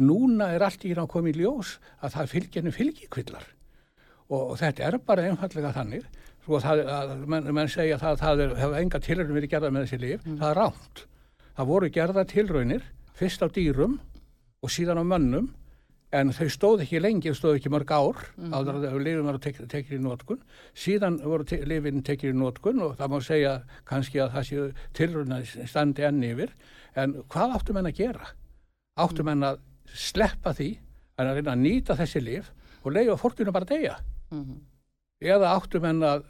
Núna er allt í hérna í ljós að það fylgir henni fylgikvillar og, og þetta er bara einfallega þannig svo það, að menn, menn segja að það hefur enga tilraunir verið gerða með þessi líf, það er ránt. Það voru gerða tilraunir, fyrst á dýrum og síðan á mönnum, en þau stóð ekki lengi, þau stóð ekki mörg ár, mm -hmm. áður að lifin var tek, tekið í nótkun, síðan voru te, lifin tekið í nótkun og það má segja kannski að það séu tilrauna standi enn yfir, en hvað áttu menn að gera? Áttu menn að sleppa því, en að reyna að nýta þessi lif og leiða fólkinu bara að deyja? eða áttum en að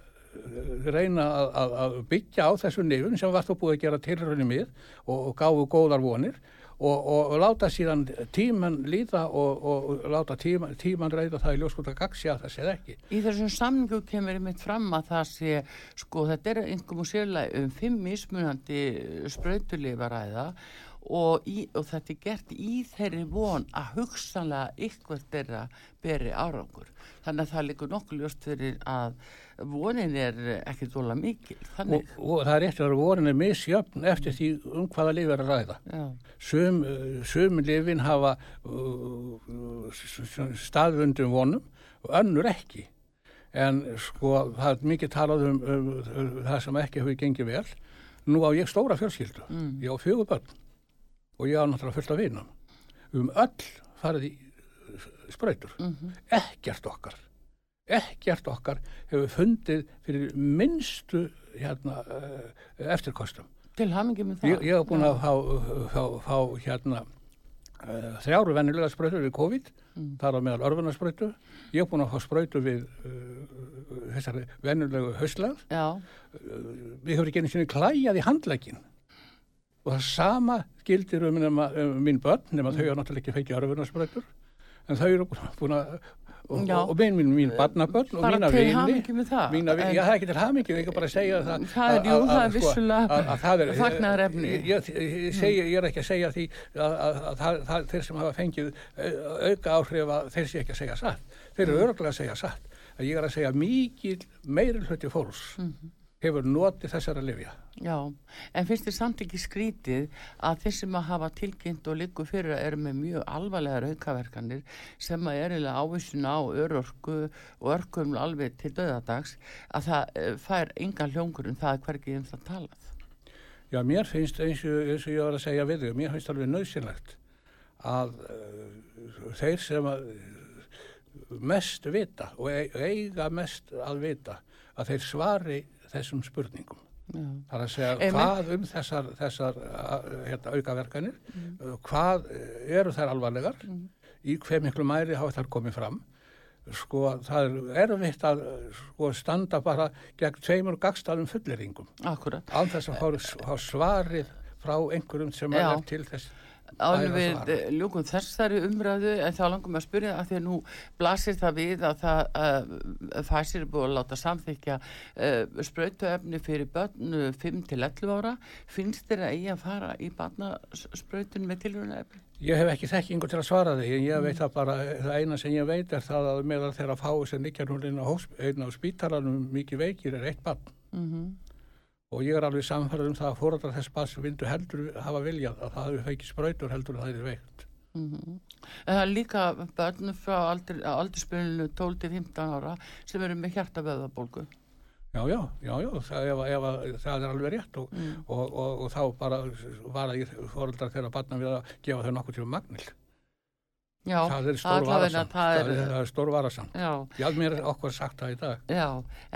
reyna að, að, að byggja á þessu nefum sem var þó búið að gera tilröðinu mið og, og gáfu góðar vonir og, og, og láta síðan tíman líða og, láta tíman, tíman reyða það í ljóskóta gaksi að það séð ekki. Í þessum samningu kemur einmitt fram að það sé, sko þetta er einhverjum og sérlega um fimm mismunandi sprautulifaræða og, í, og þetta er gert í þeirri von að hugsanlega ykkur þeirra beri árangur. Þannig að það líkur nokkuð ljóst fyrir að vonin er ekki dóla mikil. Og, og það er eftir að vorin er misjöfn eftir því um hvaða lif er að ræða. Sum, uh, sum lifin hafa uh, staðvundum vonum og önnur ekki. En sko það er mikið talað um, um, um það sem ekki hefur gengið vel. Nú á ég stóra fjölskyldu. Mm. Ég á fjögur börn og ég á náttúrulega fullt af vinum. Höfum öll farið í uh, sprautur. mhm, Ekkert okkar. Ekkert okkar hefur fundið fyrir minnstu hérna, uh, eftirkostum. til hamingi með það. Ég, ég hef búin að fá, hérna uh, þrjáru vennilega sprautur við COVID, Mm. þar á meðal örfunarsprautu. Ég hef búin að fá sprautu við uh, þessari vennilegu hauslega. Já, Við hefur ekki einu sinni klæjað í handlegin. Og það sama gildir um, nema, um mín börn, nema þau hafa náttúrulega ekki fengið örfunarsprautur. En þau eru búin að, og, og, og mín, mín, mín barnabörn og mína vini. það er ekki til hamingi, ég er bara að segja það. Það er- jú, að- það er sko, vissulega að- er- fagnaðarefni. Ég, ég, ég, ég er ekki að segja því að, þeir sem hafa fengið au- auka áhrif að þeir sé ekki að segja satt. Þeir Mm. eru örgulega að segja satt. Að ég er að segja mikil meiri hluti fólks Mhm. Hefur notið þessara lifja. Já, en finnst þið samt ekki skrítið að þeir sem að hafa tilkynnt og liggur fyrir að eru með mjög alvarlegar aukaverkanir sem að er eiginlega ávísun á örorku og örkum alveg til döðadags að það eh, fær engan hljóngur en það er hvergi um það talað. Já, mér finnst eins og, eins og ég var að segja við þau, mér finnst alveg nöðsynlegt að uh, þeir sem að, mest vita og e- eiga mest að vita að þeir svari þessum spurningum. Já, Það er að segja Einmitt. hvað um þessar, þessar a- hérna, aukaverkanir, mm. hvað eh, eru þær alvarlegar, í hver miklu mæri hafa þær komið fram. Sko, það er erfitt að sko, standa bara gegn tveimur gagstæðum fulleringum akkurat. án þess að fá svarið frá einhverjum sem Já. er til þess Æfa við eh, ljúkum þessari umræðu en þá langum við að spyrja að því að nú blasir það við að það fæsir er búið að láta samþykja uh, sprautuefni fyrir börn uh, 5 til 11 ára finnst þér að eigi að fara í barnasprautun með tilhörunarefni? Ég hef ekki þekkingu til að svara því, en ég veit það bara, það eina sem ég veit er það að meðal þeirra fáu sem liggja nú inn á, á spítalanum mikið veikir er eitt barn. Mm Og ég er alveg samfærið um það að fóræðar þess barn sem vindu heldur hafa viljað að það hefur feikið sprautur heldur að það er veikt. En það er líka börn frá aldur, aldurspilinu 12 til 15 ára sem eru með hjartavöðabólgu. Já, já, já, já, það, ef, ef, það er alveg rétt og, Mm. og, og, og þá bara var að fóræðar þeirra barna við að gefa þau nokkuð til magnil. Já, það er stór varasamt. það er, er, stór varasamt. já. Já, mér okkur sagt það í dag. Já,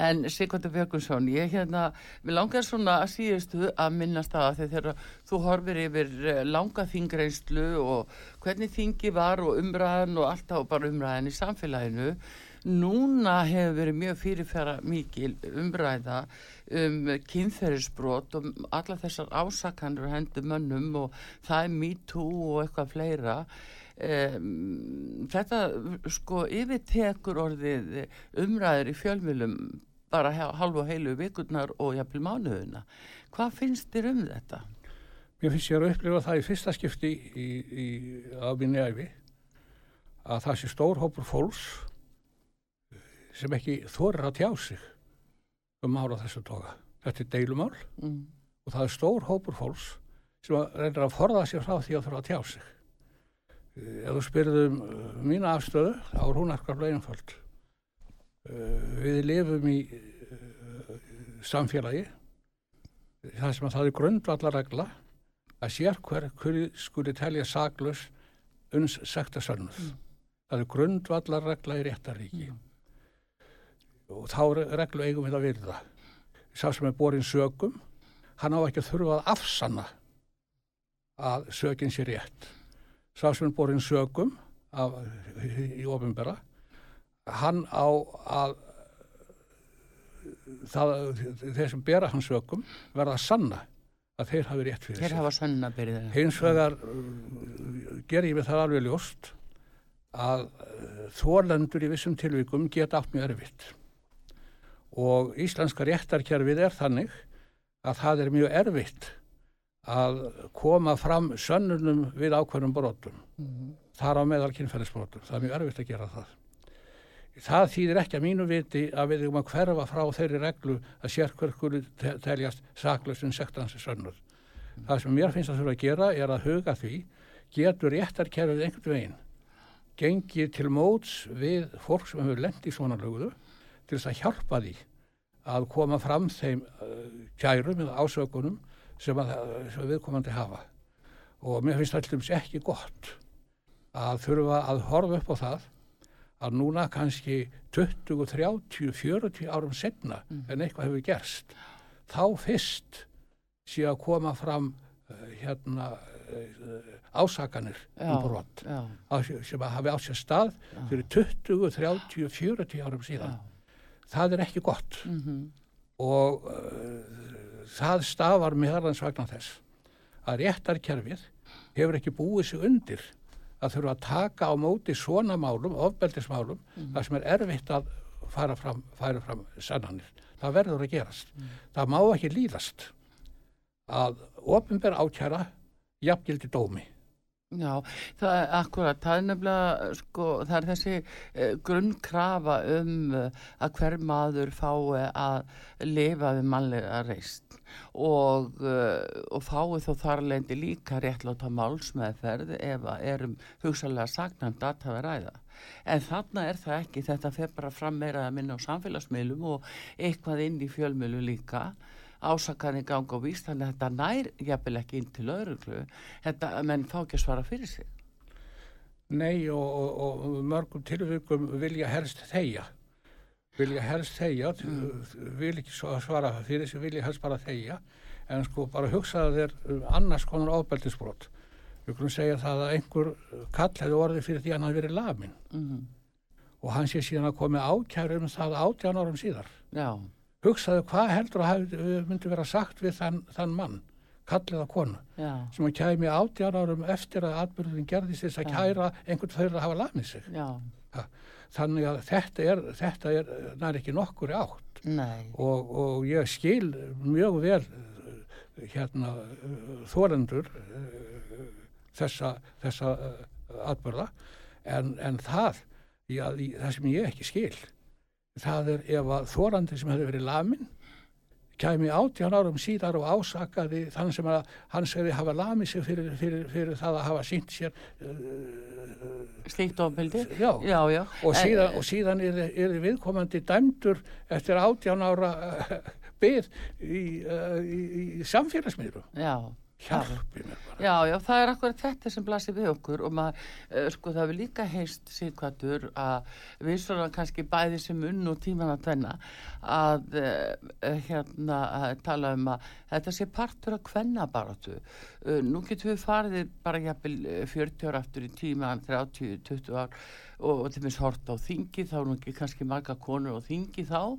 en Sigvartur Björgunsson, ég hérna, við langar svona að síðustu að minnast það að þegar þú horfir yfir eh, langa þingreinslu og hvernig þingi var og umræðan og alltaf bara umræðan í samfélaginu, núna hefur verið mjög fyrirfæra mikil umræða um kynferðisbrot og alla þessar ásakanur hendur mönnum og það er MeToo og eitthvað fleira. Um, þetta sko yfirtekur orðið umræður í fjölmjölum bara og heilu vikurnar og jafnvel mánuðuna. Hvað finnst þér um þetta? Mér finnst ég að upplifa það í fyrsta skipti í, í, á minni æfi að það sé stór hópur fólks sem ekki þorir að tjá sig um mála þessu toga. Þetta er deilumál Mm. og það er stór hópur fólks sem að reynir að forða sér frá því að þurfa að tjá sig. Eh, Ef þú spyrðum mína afstöðu, þá er hún akkar einföld. Eh, Við lifum í eh, samfélagi, það sem að það er grundvallarregla að sér hver hverju skuli telja saklaus uns sekta sönnuð. Það er grundvallarregla í réttaríki. Og þá re- reglu eigum við að virða. Sá sem er borin sögum, hann á ekki að þurfa að afsanna að sögin sé rétt. Sá sem borin sögum af, í ofinbera, hann á að það, þeir sem bera hans sögum verða að sanna að þeir hafi rétt fyrir sig. Hins vegar uh, ger ég mig það alveg ljóst að uh, þólendur í vissum tilvíkum geta átt mjög erfitt. Og íslenska réttarkerfið er þannig að það er mjög erfitt að koma fram sönnunum við ákveðnum brotum. Þar á meðal kynferðisbrotum. Það er mjög erfitt að gera það. Það þýðir ekki að mínu viti að við erum að hverfa frá þeirri reglu að sérhver skuli te- teljast saklausinn sektansi sönnur. Það sem mér finnst að þurfa að gera er að huga því getur réttarkerfið einhvern veginn gengið til móts við fólk sem hefur lent í svona löguðu til þess að hjálpa því að koma fram þeim uh, kærum eða ásökunum sem, að, sem viðkomandi hafa. Og mér finnst allum ekki gott að þurfa að horfa upp á það að núna kannski 20, 30, 40 árum setna en eitthvað hefur gerst þá fyrst sé að koma fram uh, hérna uh, ásakanir um brot Já, á- sem að hafi átt sér stað fyrir 20, 30, 40 árum síðan. Það er ekki gott. Mhm, og uh, það stafar meðalans vegna þess að réttarkerfið hefur ekki búið sig undir að þurfa að taka á móti svona málum, ofbeldismálum, þar sem er erfitt að fara fram, fara fram sannanir. Það verður að gerast. Það má ekki líðast að ofinber ákjæra jafngildi dómi. Já, það er akkurat, það er nefnilega, sko, það er þessi eh, grunnkrafa um eh, að hver maður fái að lifa við mannlega reist og, eh, og fái þó þar lendi líka réttláta málsmeðferð ef að erum hugsalega sagnanda að hafa ræða. En þarna er það ekki, þetta fer bara fram meira að minna á samfélagsmiðlum og eitthvað inn í fjölmiðlu líka ásakanir ganga á víst þannig að þetta nær jafnvel ekki inn til öðruglu þetta menn fá ekki að svara fyrir sig Nei og, og, og mörgum tilvikum vilja helst þeia. Vilja helst þeia, vil ekki svara fyrir sig, vilja helst bara þeia. En sko bara hugsaðu þér um annars konar ofbeldisbrot. Við kunum segja það að einhver kall hefði orðið fyrir því að hann verið lamin. mm Og hann sé síðan að komi ákæru um það átján árum síðar. já, Hugsaðu hvað heldur að hafi, myndi vera sagt við þann, þann mann, kall eða konu, já, sem að kæmi átján árum eftir að atbyrðin gerðist þess að Já. kæra einhvern þeirra að hafa lamið sig. Ha, Þannig að þetta er, þetta er nær ekki nokkur átt. Og, og ég skil mjög vel eh, hérna þólendur þessa, þessa atbyrða en, en það, já, það sem ég ekki skil það er ef að þórandi sem hefur verið lamin kæmi átján árum síðar og ásakaði þann sem að hann segði hafa lamið sig fyrir, fyrir, fyrir það að hafa sínt sér slíkt ofbeldi? Já, já, já. Og En- síðan, og síðan er, er viðkomandi dæmdur eftir átján ára uh, byr í, uh, í, í samfélagsmiðrum. já, Hjálpi mér bara. Já, já, það er akkurat þetta sem blasir við okkur og maður, uh, sko, það hefur líka heist síðkvættur að við svona kannski bæði sem unn og tíman að tvenna að uh, hérna að tala um að þetta sé partur af kvennabaratu. Uh, nú getum við farið bara jafnvel eh, 40 ára aftur í tíman, 30, 20 ár og, og til minnst hort á þingi, þá nú ekki kannski marga konur á þingi þá,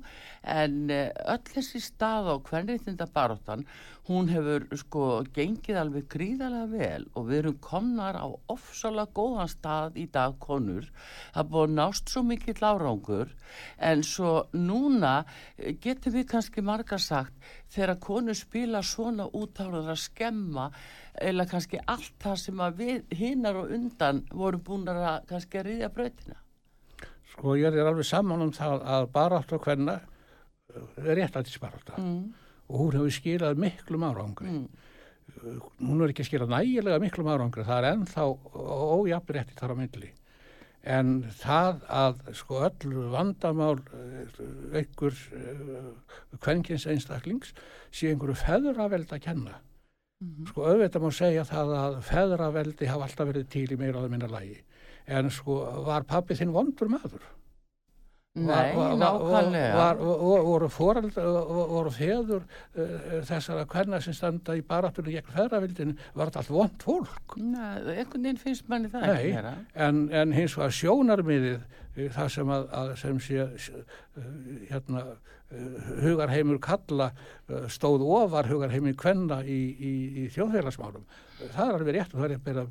en öll þessi stað á kvenriðtinda baróttan, hún hefur sko gengið alveg gríðarlega vel og við erum komnar á ofsalega góðan stað í dag konur, það búið að nást svo mikill árangur, en svo núna eh, getum við kannski margar sagt, þegar konur spila svona út á það að skemma eða kannski allt það sem að við hinnar og undan vorum búin að kannski að riðja brautina. Sko ég er alveg saman um það að barátt og hvenna er réttlætisbarátta Mm. og hún hefur skilað miklum árangri. Mm. hún er ekki að skila nægilega miklum árangri, það er ennþá ójafnrétti þar á myndli. En það að sko öll vandamál uh, einhver uh, kvenkins einstaklings sé einhverju feðraveld að kenna. Sko auðvitað má segja það að feðraveldi hafa alltaf verið til í meira að minna lagi. En sko var pappi þinn vondur maður? Nei, var, nákvæmlega. var, var, voru fórald voru feður uh, þessara hverna sem standa í barátunni gegn feðravildinu var þetta allt vond fólk Nei, einhvern veginn finnst manni það Nei, ekki vera. en, en hins vegar sjónarmiðið það sem að, að sem sé uh, hérna uh, hugarheimur kalla stóð ofar hugarheimur kvenna í, í, í þjóðfélagsmálum. Það er alveg rétt og það er bera,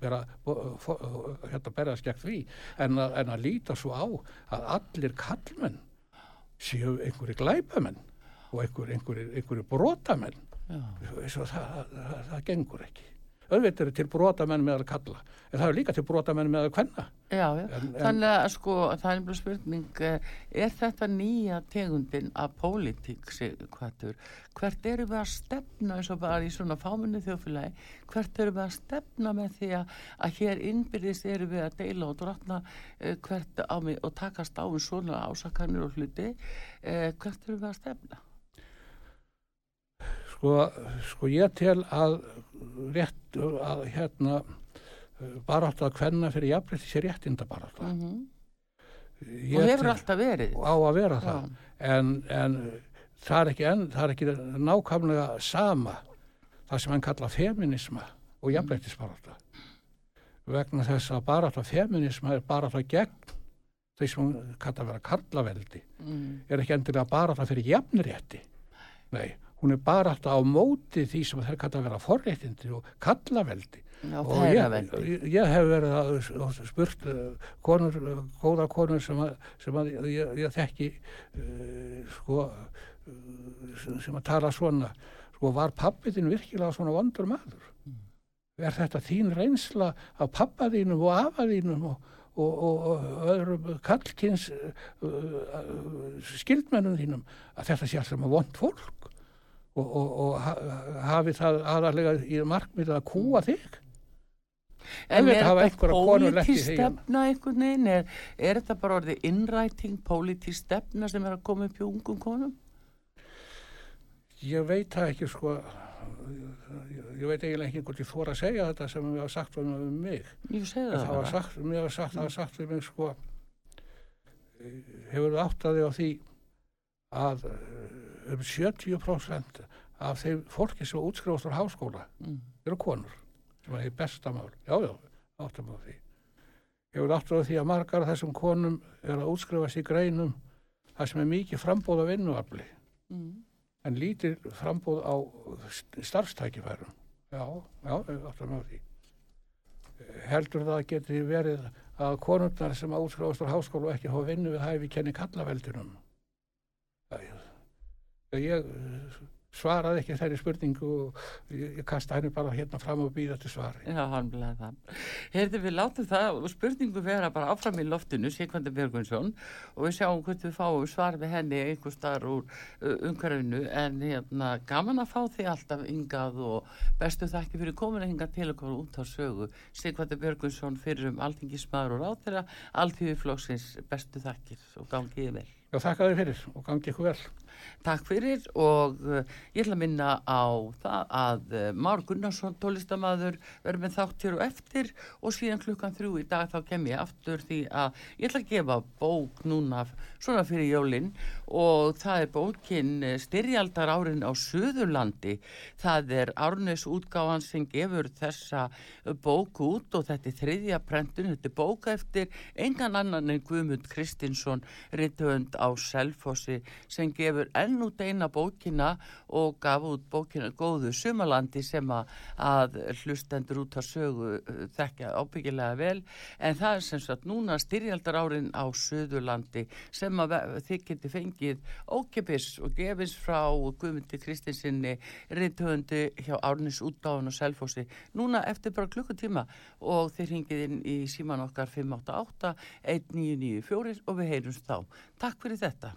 bera, hérna gegn því. En að, en að líta svo á að allir kallmenn séu einhverju glæpamenn og einhverju, brotamenn. Svo það, það, það gengur ekki auðvitað eru til brotamenn með að kalla en það er líka til brotamenn með að kvenna Já, já. En- en- þannig að sko, það er bara spurning, eh, er þetta nýja tegundin af pólitík, Sighvatur? Hvert eru við að stefna eins og bara í svona fámunni þjófélagi, hvert eru við að stefna með því að, að hér innbyrðist eru við að deila og drotna eh, hvert á mig og takast á um svona ásakanir og hluti, eh, hvert eru við að stefna? Sko, sko ég tel að rétt að hérna barátt að kvenna fyrir jafnrétti sé réttinda barátt Mm ég Og hefur alltaf verið. á að vera það. Já. en, en það er ekki, það er ekki nákvæmlega sama það sem hann kalla feminisma og jafnréttisbarátta. Vegna þess að barátta feminisma er barátta gegn þeir sem hann kalla vera karlaveldi. Mm. er ekki endilega barátta fyrir jafnrétti? Nei, hún er barátta á móti því sem þeir kalla vera forréttindi og kallaveldi. Já, og ég, ég, ég hef verið að spurt uh, konur, uh, góða konur sem að, sem að ég, ég þekki uh, sko sem- að tala svona sko var pappi þinn virkilega svona vondur maður? Er þetta þín reynsla af pappa þínum og afa þínum og, og, og, og öðrum kallkins uh, uh, skildmennum þínum að þetta sé alltaf með vond fólk og, og, og ha, hafi það aðalega í markmið að kúa þig? En er þetta pólitísk stefna einhvern veginn? Er, er þetta bara orðið innræting, pólitísk stefna sem er að koma upp í ungum konum? Ég veit það ekki sko. Ég, veit eiginlega ekki hvort ég þóra að segja þetta sem við hafa sagt um, um mig. Það sagt, mér hafa sagt, það var sagt við mig sko hefur það átt að því á því að um 70% af þeim fólki sem útskrifast á háskóla Mm. eru konur sem er í besta mál já, já, áttum á því hefur átt að því að margar af þessum konum er að útskrifast í greinum það sem er mikið frambóð af vinnuafli Mm. en lítil frambúð á st- starfstækifærum. Já, já, áttum á því. Heldur það geti verið að konundar sem áskrifast á háskólu og ekki hafa vinnu við hæfi kenni kallaveldunum? Ég, eh, svaraði ekki þeirri spurningu og ég, kasta henni bara hérna fram og býða til svari. Já, hann bleið það. Heyrðu, við látum það og spurningu vera bara áfram í loftinu, Sigvandi Björgvinsson, og við sjáum hvort við fáum svar við henni einhver starf úr uh, umhverfinu, en hérna, gaman að fá því alltaf yngað og bestu þakki fyrir komin að hinga til okkur út á sögu. Sigvandi Björgvinsson fyrir um alþingismadur og ráþeira, alþjóðuflóksins bestu þakkir og gangiði vel. Já, þakka þér fyrir og gangi ykkur vel. Takk fyrir og uh, ég ætla að minna á það að uh, Már Gunnarsson tólistamaður verður með þátt hér og eftir og síðan klukkan þrjú í dag þá kem ég aftur því að ég ætla að gefa bók núna svona fyrir jólinn og það er bókin uh, Styrjaldar árin á Suðurlandi. Það er Árnes útgáfan sem gefur þessa bók út og þetta er þriðja prentun, þetta er bóka eftir engan annan en Guðmund Kristinsson rithönd á Selfossi sem gefur enn út eina bókina og gaf út bókina Góðu Sumalandi sem að, hlustendur út að sögu uh, þekkja ábyggilega vel en það er sem sagt núna styrjaldar árin á Suðurlandi sem að þið geti fengið ókipis og gefins frá Guðmundi Kristinsinni rithöndi hjá Árnis útgáfun og Selfossi núna eftir bara klukkutíma og þið ringið inn í síman okkar 588 1994 og við heyrumst þá. Takk fyrir þetta.